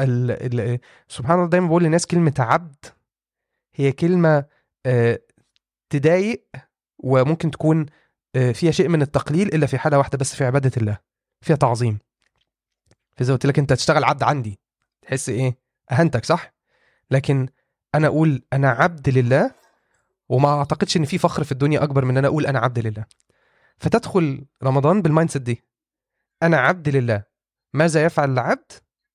ال... ال... سبحان الله دايما بقول للناس كلمة عبد. هي كلمة آه، تضايق وممكن تكون آه، فيها شيء من التقليل إلا في حالة واحدة بس في عبادة الله فيها تعظيم. فاذا قلت لك انت تشتغل عبد عندي. تحس إيه؟ أهنتك صح؟ لكن أنا أقول أنا عبد لله وما أعتقدش إن في فخر في الدنيا أكبر من إن أنا أقول أنا عبد لله. فتدخل رمضان بال mindset دي. أنا عبد لله. ماذا يفعل العبد؟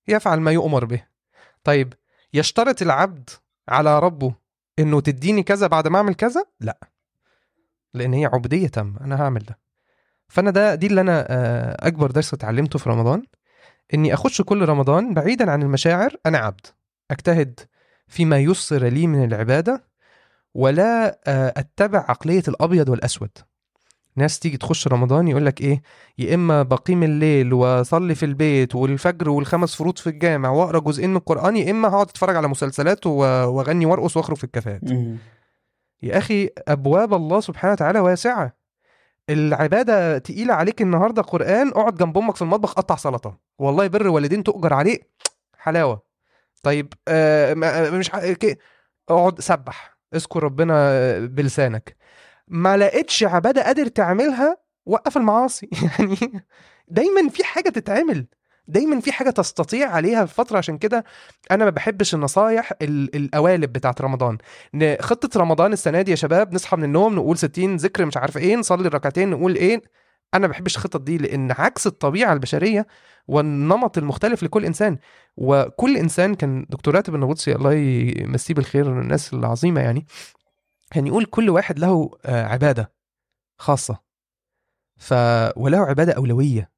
يفعل ما يؤمر به. طيب يشترط العبد على ربه إنه تديني كذا بعد ما أعمل كذا؟ لا. لأن هي عبودية تامة. أنا هعمل ده. فأنا ده دي اللي أنا آه، أكبر درس اتعلمته في رمضان. إني أخش كل رمضان بعيدا عن المشاعر أنا عبد. أجتهد فيما يسر لي من العبادة ولا آه، أتبع عقلية الأبيض والأسود. ناس تيجي تخش رمضان يقول لك إيه؟ يا إما بقيم الليل وأصلي في البيت والفجر والخمس فروض في الجامع وأقرأ جزئين من القرآن يا إما هقعد أتفرج على مسلسلات وأغني وأرقص وأخرج في الكافيهات. يا أخي أبواب الله سبحانه وتعالى واسعة. العبادة تقيلة عليك النهارده قرآن اقعد جنب أمك في المطبخ قطع سلطة. والله بر والدين تؤجر عليه. حلاوة. طيب آه ما- مش اقعد سبح. اذكر ربنا آه، بلسانك. ما لقيتش عبادة قادر تعملها وقف المعاصي. يعني دايما في حاجة تتعمل. دايما في حاجة تستطيع عليها في فترة عشان كده أنا ما بحبش النصايح ال- القوالب بتاعت رمضان. خطة رمضان السنة دي يا شباب نصحى من النوم نقول 60 ذكر مش عارف إيه نصلي ركعتين نقول إيه. أنا ما بحبش الخطط دي لأن عكس الطبيعة البشرية والنمط المختلف لكل إنسان. وكل إنسان كان دكتور راتب النابلسي الله يمسيه بالخير الناس العظيمة يعني كان يقول كل واحد له آه، عبادة خاصة. ف وله عبادة أولوية.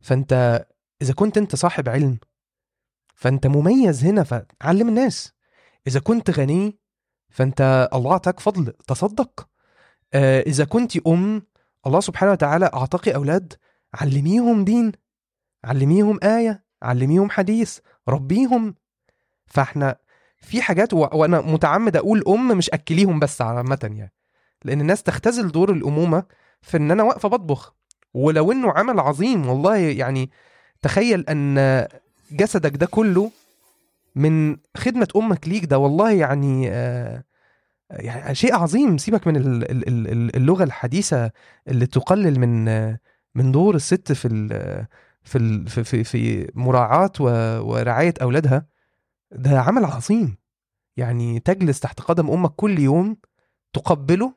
فأنت إذا كنت أنت صاحب علم فأنت مميز هنا فعلم الناس. إذا كنت غني فأنت الله أعطاك فضل تصدق. آه، إذا كنت أم الله سبحانه وتعالى أعطاك أولاد علميهم دين علميهم آية علميهم حديث ربيهم. فإحنا في حاجات و... وأنا متعمد أقول أم مش أكليهم بس عامة يعني. لأن الناس تختزل دور الأمومة في إن أنا واقفة بطبخ. ولو إنه عمل عظيم والله يعني تخيل أن جسدك ده كله من خدمة أمك ليك ده والله يعني آه يعني شيء عظيم. سيبك من ال- ال- ال- اللغة الحديثة اللي تقلل من من دور الست في في في في, مراعاة ورعاية أولادها. ده عمل عظيم. يعني تجلس تحت قدم أمك كل يوم تقبله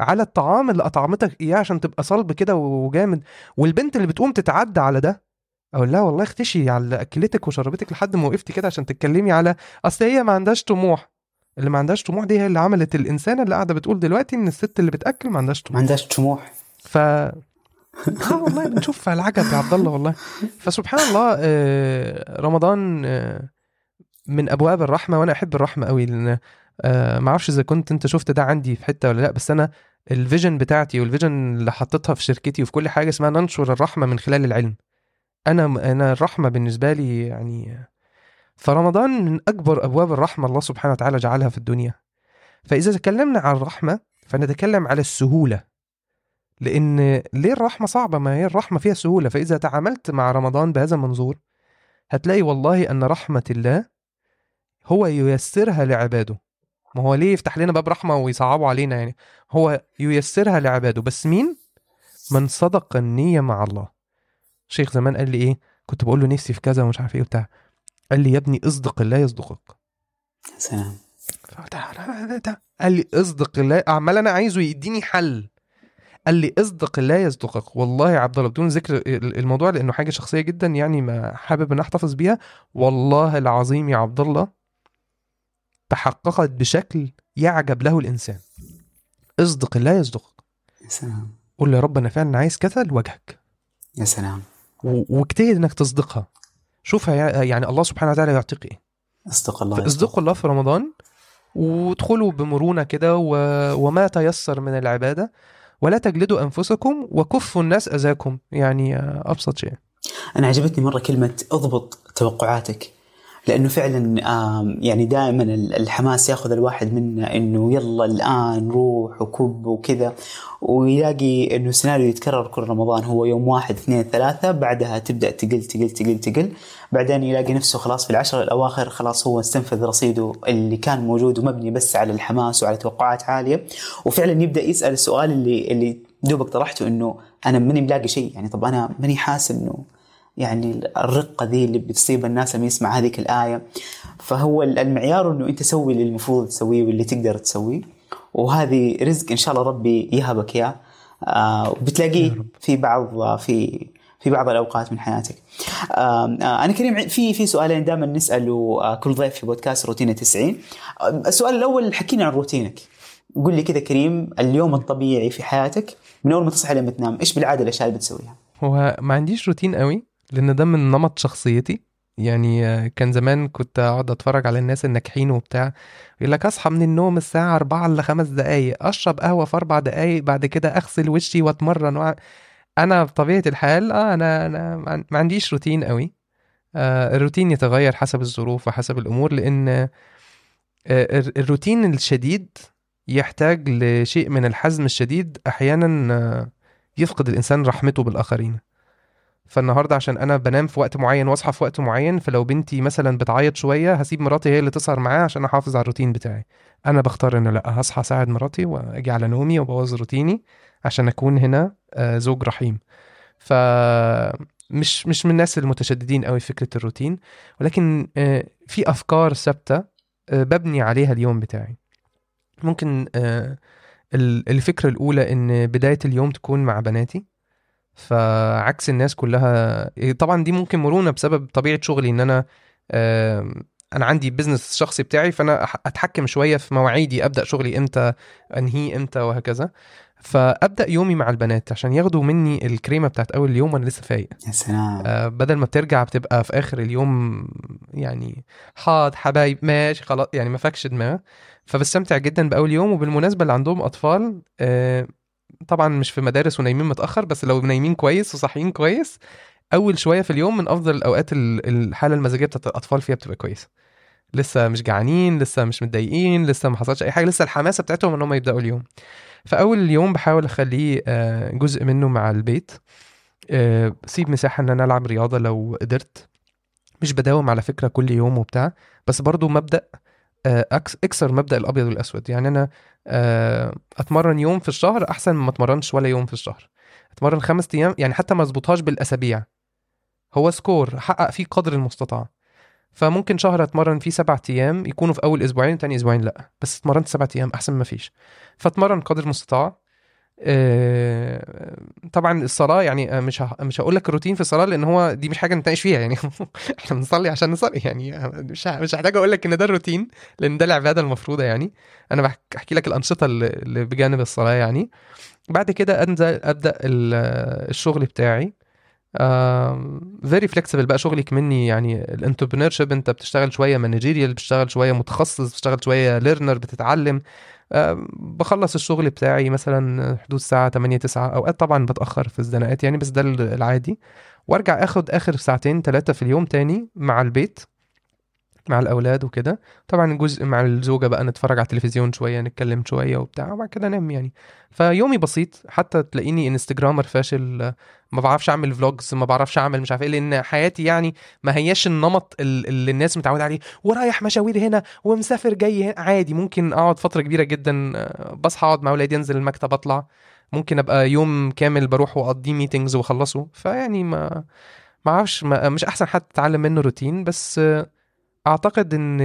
على الطعام اللي أطعمتك إياه عشان تبقى صلب كده وجامد. والبنت اللي بتقوم تتعدى على ده أقول لها والله اختشي على أكلتك وشربتك لحد ما وقفتي كده عشان تتكلمي على أصل هي ما عندهاش طموح. اللي ما عندهاش طموح دي هي اللي عملت الإنسانة اللي قاعدة بتقول دلوقتي إن الست اللي بتأكل ما عندهاش ما طموح عندهاش طموح. ف آه والله بنشوف العجب يا عبد الله والله. فسبحان الله آه، رمضان آه، من أبواب الرحمة وأنا أحب الرحمة قوي لأن آه، ما أعرفش إذا كنت أنت شفت ده عندي في حتة ولا لأ بس أنا ال vision بتاعتي وال vision اللي حطيتها في شركتي وفي كل حاجة اسمها ننشر الرحمة من خلال العلم. أنا أنا الرحمة بالنسبة لي يعني فرمضان من أكبر أبواب الرحمة الله سبحانه وتعالى جعلها في الدنيا. فإذا تكلمنا عن الرحمة فنتكلم على السهولة. لأن ليه الرحمة صعبة؟ ما هي الرحمة فيها سهولة. فإذا تعاملت مع رمضان بهذا المنظور هتلاقي والله أن رحمة الله هو ييسرها لعباده. ما هو ليه يفتح لنا باب رحمة ويصعبوا علينا يعني؟ هو ييسرها لعباده. بس مين؟ من صدق النية مع الله. شيخ زمان قال لي إيه؟ كنت بقول له نفسي في كذا ومش عارف إيه وبتاع. قال لي يا ابني اصدق الله يصدقك. سلام. قال لي اصدق الله. عمال أنا عايزه يديني حل. قال لي اصدق الله يصدقك. والله يا عبد الله بدون ذكر ال- الموضوع لأنه حاجة شخصية جدا يعني ما حابب إن أحتفظ بيها. والله العظيم يا عبد الله تحققت بشكل يعجب له الإنسان. اصدق الله يصدقك. يا سلام. قول له يا رب أنا فعلا عايز كذا لوجهك. يا سلام. واجتهد إنك تصدقها. شوف هي- يعني الله سبحانه وتعالى يعطيك إيه. أصدق الله اصدقوا الله في رمضان وادخلوا بمرونة كده و... وما تيسر من العبادة ولا تجلدوا أنفسكم وكفوا الناس اذاكم يعني أبسط شيء. أنا عجبتني مرة كلمة اضبط توقعاتك. لأنه فعلا يعني دائما الحماس ياخذ الواحد منا إنه يلا الآن روح وكب وكذا. ويلاقي إنه السيناريو يتكرر كل رمضان هو يوم واحد اثنين ثلاثة بعدها تبدأ تقل تقل تقل تقل. بعدين يلاقي نفسه خلاص في العشر الأواخر خلاص هو استنفذ رصيده اللي كان موجود ومبني بس على الحماس وعلى توقعات عالية. وفعلا يبدأ يسأل السؤال اللي اللي دوبك طرحته إنه أنا ماني ملاقي شيء يعني طب أنا ماني حاسس إنه يعني الرقة ذي اللي بتصيب الناس لما يسمع هذيك الآية فهو المعيار إنه أنت سوي اللي المفروض تسويه واللي تقدر تسويه وهذه رزق إن شاء الله ربي يهبك اياه وبتلاقيه في بعض في في بعض الأوقات من حياتك. آه أنا كريم في في سؤالين دائما نسأله آه كل ضيف في بودكاست روتين 90 آه السؤال الأول حكينا عن روتينك. قل لي كذا كريم اليوم الطبيعي في حياتك من أول ما تصحى لما تنام إيش بالعادة الأشياء اللي بتسويها؟ هو ما عنديش روتين قوي لأن ده من نمط شخصيتي. يعني آه، كان زمان كنت أقعد أتفرج على الناس الناجحين وبتاع. يقول لك أصحى من النوم الساعة 4 ل 5 دقايق أشرب قهوة في 4 دقايق بعد كده أغسل وشي وأتمرن. أنا بطبيعة الحال آه أنا أنا ما عن- ما عنديش روتين قوي. آه الروتين يتغير حسب الظروف وحسب الأمور لأن آه الر- الروتين الشديد يحتاج لشيء من الحزم الشديد. أحيانا يفقد الإنسان رحمته بالآخرين. فالنهاردة عشان أنا بنام في وقت معين وأصحى في وقت معين فلو بنتي مثلا بتعيط شوية هسيب مراتي هي اللي تسهر معاها عشان أحافظ على الروتين بتاعي. أنا بختار ان لأ هصحى أساعد مراتي وأجي على نومي وأبوظ روتيني عشان أكون هنا آه، زوج رحيم. ف مش مش من الناس المتشددين قوي في فكرة الروتين ولكن آه، في أفكار ثابتة آه، ببني عليها اليوم بتاعي. ممكن ال- الفكرة الأولى إن بداية اليوم تكون مع بناتي. فعكس الناس كلها طبعا دي ممكن مرونة بسبب طبيعة شغلي إن أنا أنا عندي بزنس شخصي بتاعي فأنا أتحكم شوية في مواعيدي أبدأ شغلي إمتى أنهيه إمتى وهكذا. فأبدأ يومي مع البنات عشان ياخدوا مني الكريمة بتاعت أول اليوم وأنا لسه فايق. يا سلام. آه، بدل ما بترجع بتبقى في آخر اليوم يعني حاض حبايب ماشي خلاص يعني ما فاكش دماغ. فبستمتع جدا بأول يوم وبالمناسبة اللي عندهم أطفال آه، طبعا مش في مدارس ونايمين متأخر بس لو نايمين كويس وصاحيين كويس أول شوية في اليوم من أفضل الأوقات ال- الحالة المزاجية بتاعت الأطفال فيها بتبقى كويسه لسه مش جعانين لسه مش متضايقين لسه ما حصلش أي حاجة لسه الحماسة بتاعتهم إن هم يبدأوا اليوم. فأول اليوم بحاول أخليه آه، جزء منه مع البيت. آه، سيب مساحة إن أنا ألعب رياضة لو قدرت. مش بداوم على فكرة كل يوم وبتاع بس برضو مبدأ أكسر مبدأ الأبيض والأسود. يعني أنا آه، أتمرن يوم في الشهر أحسن ما أتمرنش ولا يوم في الشهر. أتمرن خمس أيام يعني حتى ما أظبطهاش بالأسابيع. هو سكور حقق فيه قدر المستطاع. فممكن شهر أتمرن فيه سبع أيام يكونوا في أول أسبوعين تاني أسبوعين لأ. بس أتمرنت سبع أيام أحسن ما فيش. فأتمرن قدر المستطاع. آه، طبعا الصلاة يعني مش ه... مش هقول لك الروتين في الصلاة لأن هو دي مش حاجة نتناقش فيها يعني. إحنا بنصلي عشان نصلي يعني مش ه- مش هحتاج أقول لك إن ده الروتين لأن ده العبادة المفروضة يعني. أنا بحك- احكي لك الأنشطة اللي بجانب الصلاة يعني. بعد كده أنزل أبدأ ال- الشغل بتاعي. Very flexible بقى شغلك مني يعني. ال entrepreneurship أنت بتشتغل شوية managerial بتشتغل شوية متخصص بتشتغل شوية learner بتتعلم. آه، بخلص الشغل بتاعي مثلا حدود الساعة 8 9 أوقات طبعا بتأخر في الزناقات يعني بس ده العادي. وأرجع آخد آخر ساعتين ثلاثة في اليوم تاني مع البيت. مع الأولاد وكده. طبعا جزء مع الزوجة بقى نتفرج على التلفزيون شوية نتكلم شوية وبتاع وبعد كده انام يعني. فيومي بسيط حتى تلاقيني انستجرامر فاشل ما بعرفش أعمل فلوجز ما بعرفش أعمل مش عارف إيه لأن حياتي يعني ما هياش النمط ال- اللي الناس متعودة عليه. ورايح مشاوير هنا ومسافر جاي هنا. عادي ممكن أقعد فترة كبيرة جدا بصحى أقعد مع أولادي أنزل المكتب أطلع. ممكن أبقى يوم كامل بروح واقضيه ميتنجز وأخلصه. فيعني ما ما أعرفش مش أحسن حد تتعلم منه روتين بس أعتقد إن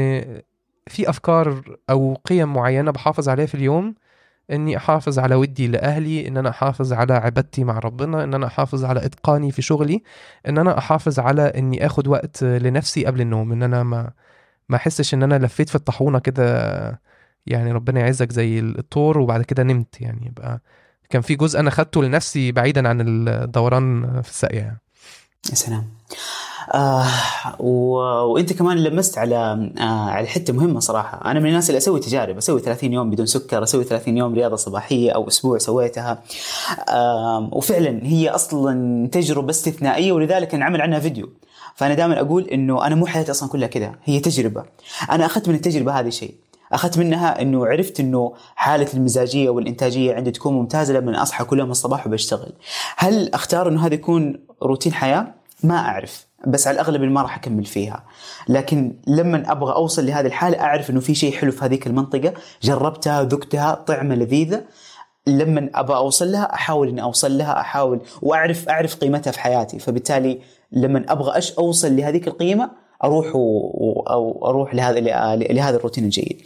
في أفكار أو قيم معينة بحافظ عليها في اليوم إني أحافظ على ودي لأهلي إن أنا أحافظ على عبادتي مع ربنا إن أنا أحافظ على إتقاني في شغلي إن أنا أحافظ على إني آخد وقت لنفسي قبل النوم إن أنا ما ما أحسش إن أنا لفيت في الطاحونة كده يعني ربنا يعزك زي الطور وبعد كده نمت يعني يبقى كان في جزء أنا خدته لنفسي بعيدا عن الدوران في الساقية. يا سلام آه و... وإنت كمان لمست على آه على حتة مهمة صراحة. أنا من الناس اللي أسوي تجارب أسوي 30 يوم بدون سكر أسوي 30 يوم رياضة صباحية أو أسبوع سويتها. آه وفعلا هي أصلا تجربة استثنائية ولذلك انعمل عنها فيديو. فأنا دائما أقول إنه أنا مو حياتي أصلا كلها كذا هي تجربة. أنا أخذت من التجربة هذه شيء. أخذت منها إنه عرفت إنه حالة المزاجية والإنتاجية عندي تكون ممتازة لما أصحى كل يوم الصباح وبشتغل. هل أختار إنه هذا يكون روتين حياة؟ ما أعرف. بس على الأغلب ما راح أكمل فيها. لكن لما أبغى أوصل لهذه الحالة أعرف إنه في شيء حلو في هذيك المنطقة جربتها ذقتها طعمة لذيذة. لما أبغى أوصل لها أحاول إني أوصل لها أحاول وأعرف أعرف قيمتها في حياتي. فبالتالي لما أبغى اش أوصل لهذيك القيمة أروح و... أو أروح لهذا لهذا الروتين الجيد.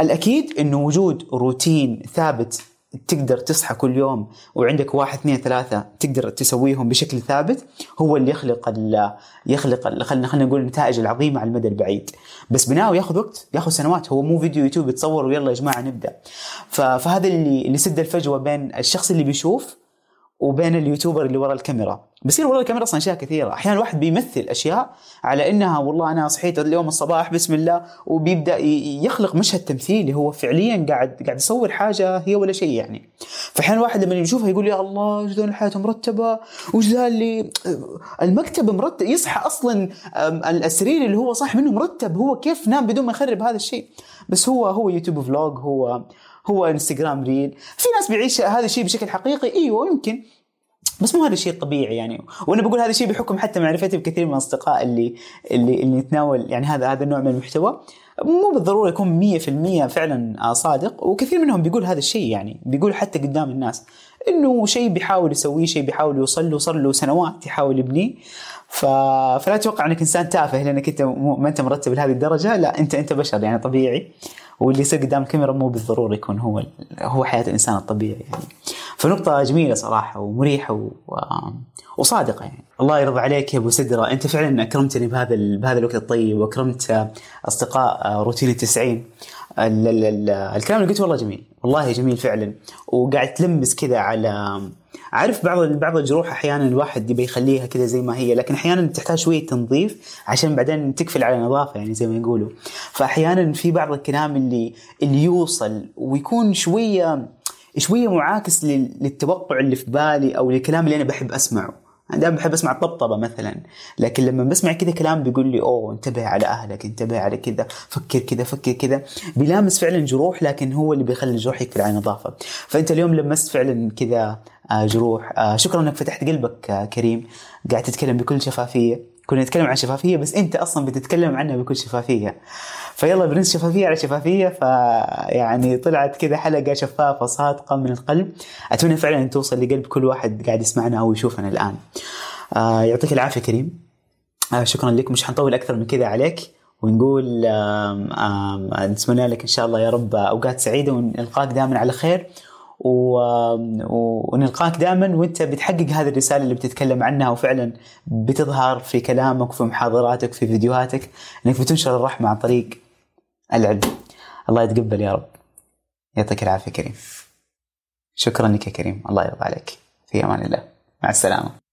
الأكيد إنه وجود روتين ثابت تقدر تصحى كل يوم وعندك واحد اثنين ثلاثة تقدر تسويهم بشكل ثابت هو اللي يخلق ال يخلق خلينا خلينا نقول النتائج العظيمة على المدى البعيد. بس بناءه ياخذ وقت ياخذ سنوات هو مو فيديو يوتيوب يتصور ويلا يا جماعة نبدأ. فهذا اللي اللي سد الفجوة بين الشخص اللي بيشوف وبين اليوتيوبر اللي ورا الكاميرا. بيصير ورا الكاميرا أصلا أشياء كثيرة. أحيانا الواحد بيمثل أشياء على إنها والله أنا صحيت اليوم الصباح بسم الله وبيبدأ يخلق مشهد تمثيلي هو فعليا قاعد قاعد يصور حاجة هي ولا شيء يعني. فاحيانا الواحد لما يشوفها يقول يا الله ذول الحياة مرتبة؟ وش ذا اللي المكتب مرتب يصحى أصلا السرير اللي هو صاح منه مرتب هو كيف نام بدون ما يخرب هذا الشيء. بس هو هو يوتيوب vlog هو هو انستغرام reel في ناس بيعيش هذا الشيء بشكل حقيقي. إيوه يمكن. بس مو هذا الشيء الطبيعي يعني. وأنا بقول هذا الشيء بحكم حتى معرفتي بكثير من الأصدقاء اللي اللي اللي يتناول يعني هذا هذا النوع من المحتوى. مو بالضرورة يكون 100% فعلا صادق. وكثير منهم بيقول هذا الشيء يعني. بيقول حتى قدام الناس إنه شيء بيحاول يسويه شيء بيحاول يوصل له صار له سنوات يحاول يبنيه. فلا تتوقع إنك إنسان تافه لأنك أنت ما أنت مرتب لهذه الدرجة. لا أنت أنت بشر يعني طبيعي. واللي يصير قدام الكاميرا مو بالضروره يكون هو هو حياة الإنسان الطبيعي يعني. فنقطة جميلة صراحة ومريحة و... وصادقة يعني. الله يرضى عليك يا أبو سدرة. أنت فعلا أكرمتني بهذا ال... بهذا الوقت الطيب وأكرمت أصدقاء روتين التسعين. ال... ال... الكلام اللي قلته والله جميل. والله جميل فعلا. وقاعد تلمس كذا على عارف بعض بعض الجروح أحيانا الواحد يبي يخليها كذا زي ما هي لكن أحيانا تحتاج شوية تنظيف عشان بعدين تقفل على نظافه يعني زي ما يقولوا. فأحيانا في بعض الكلام اللي اللي يوصل ويكون شوية شوية معاكس للتوقع اللي في بالي أو للكلام اللي أنا بحب أسمعه. أنا دائما بحب أسمع الطبطبة مثلا لكن لما بسمع كذا كلام بيقول لي أوه انتبه على أهلك انتبه على كذا فكر كذا فكر كذا. بيلامس فعلا جروح لكن هو اللي بيخلي الجروح يقفل على نظافه فأنت اليوم لمست فعلا كذا جروح. شكرا إنك فتحت قلبك كريم. قاعد تتكلم بكل شفافية. كنا نتكلم عن شفافية بس أنت أصلا بتتكلم عنها بكل شفافية. فيلا بننسى شفافية على شفافية. فيعني طلعت كذا حلقة شفافة صادقة من القلب. أتمنى فعلا أن توصل لقلب كل واحد قاعد يسمعنا أو يشوفنا الآن. آه يعطيك العافية كريم. آه شكرا لك. مش حنطول أكثر من كذا عليك. ونقول نتمنى لك إن شاء الله يا رب أوقات سعيدة ونلقاك دائما على خير. و... ونلقاك دائما وانت بتحقق هذه الرسالة اللي بتتكلم عنها وفعلا بتظهر في كلامك وفي محاضراتك في فيديوهاتك إنك بتنشر الرحمة عن طريق العلم. الله يتقبل يا رب. يعطيك العافية كريم. شكرا لك يا كريم، الله يرضى عليك. في أمان الله. مع السلامة.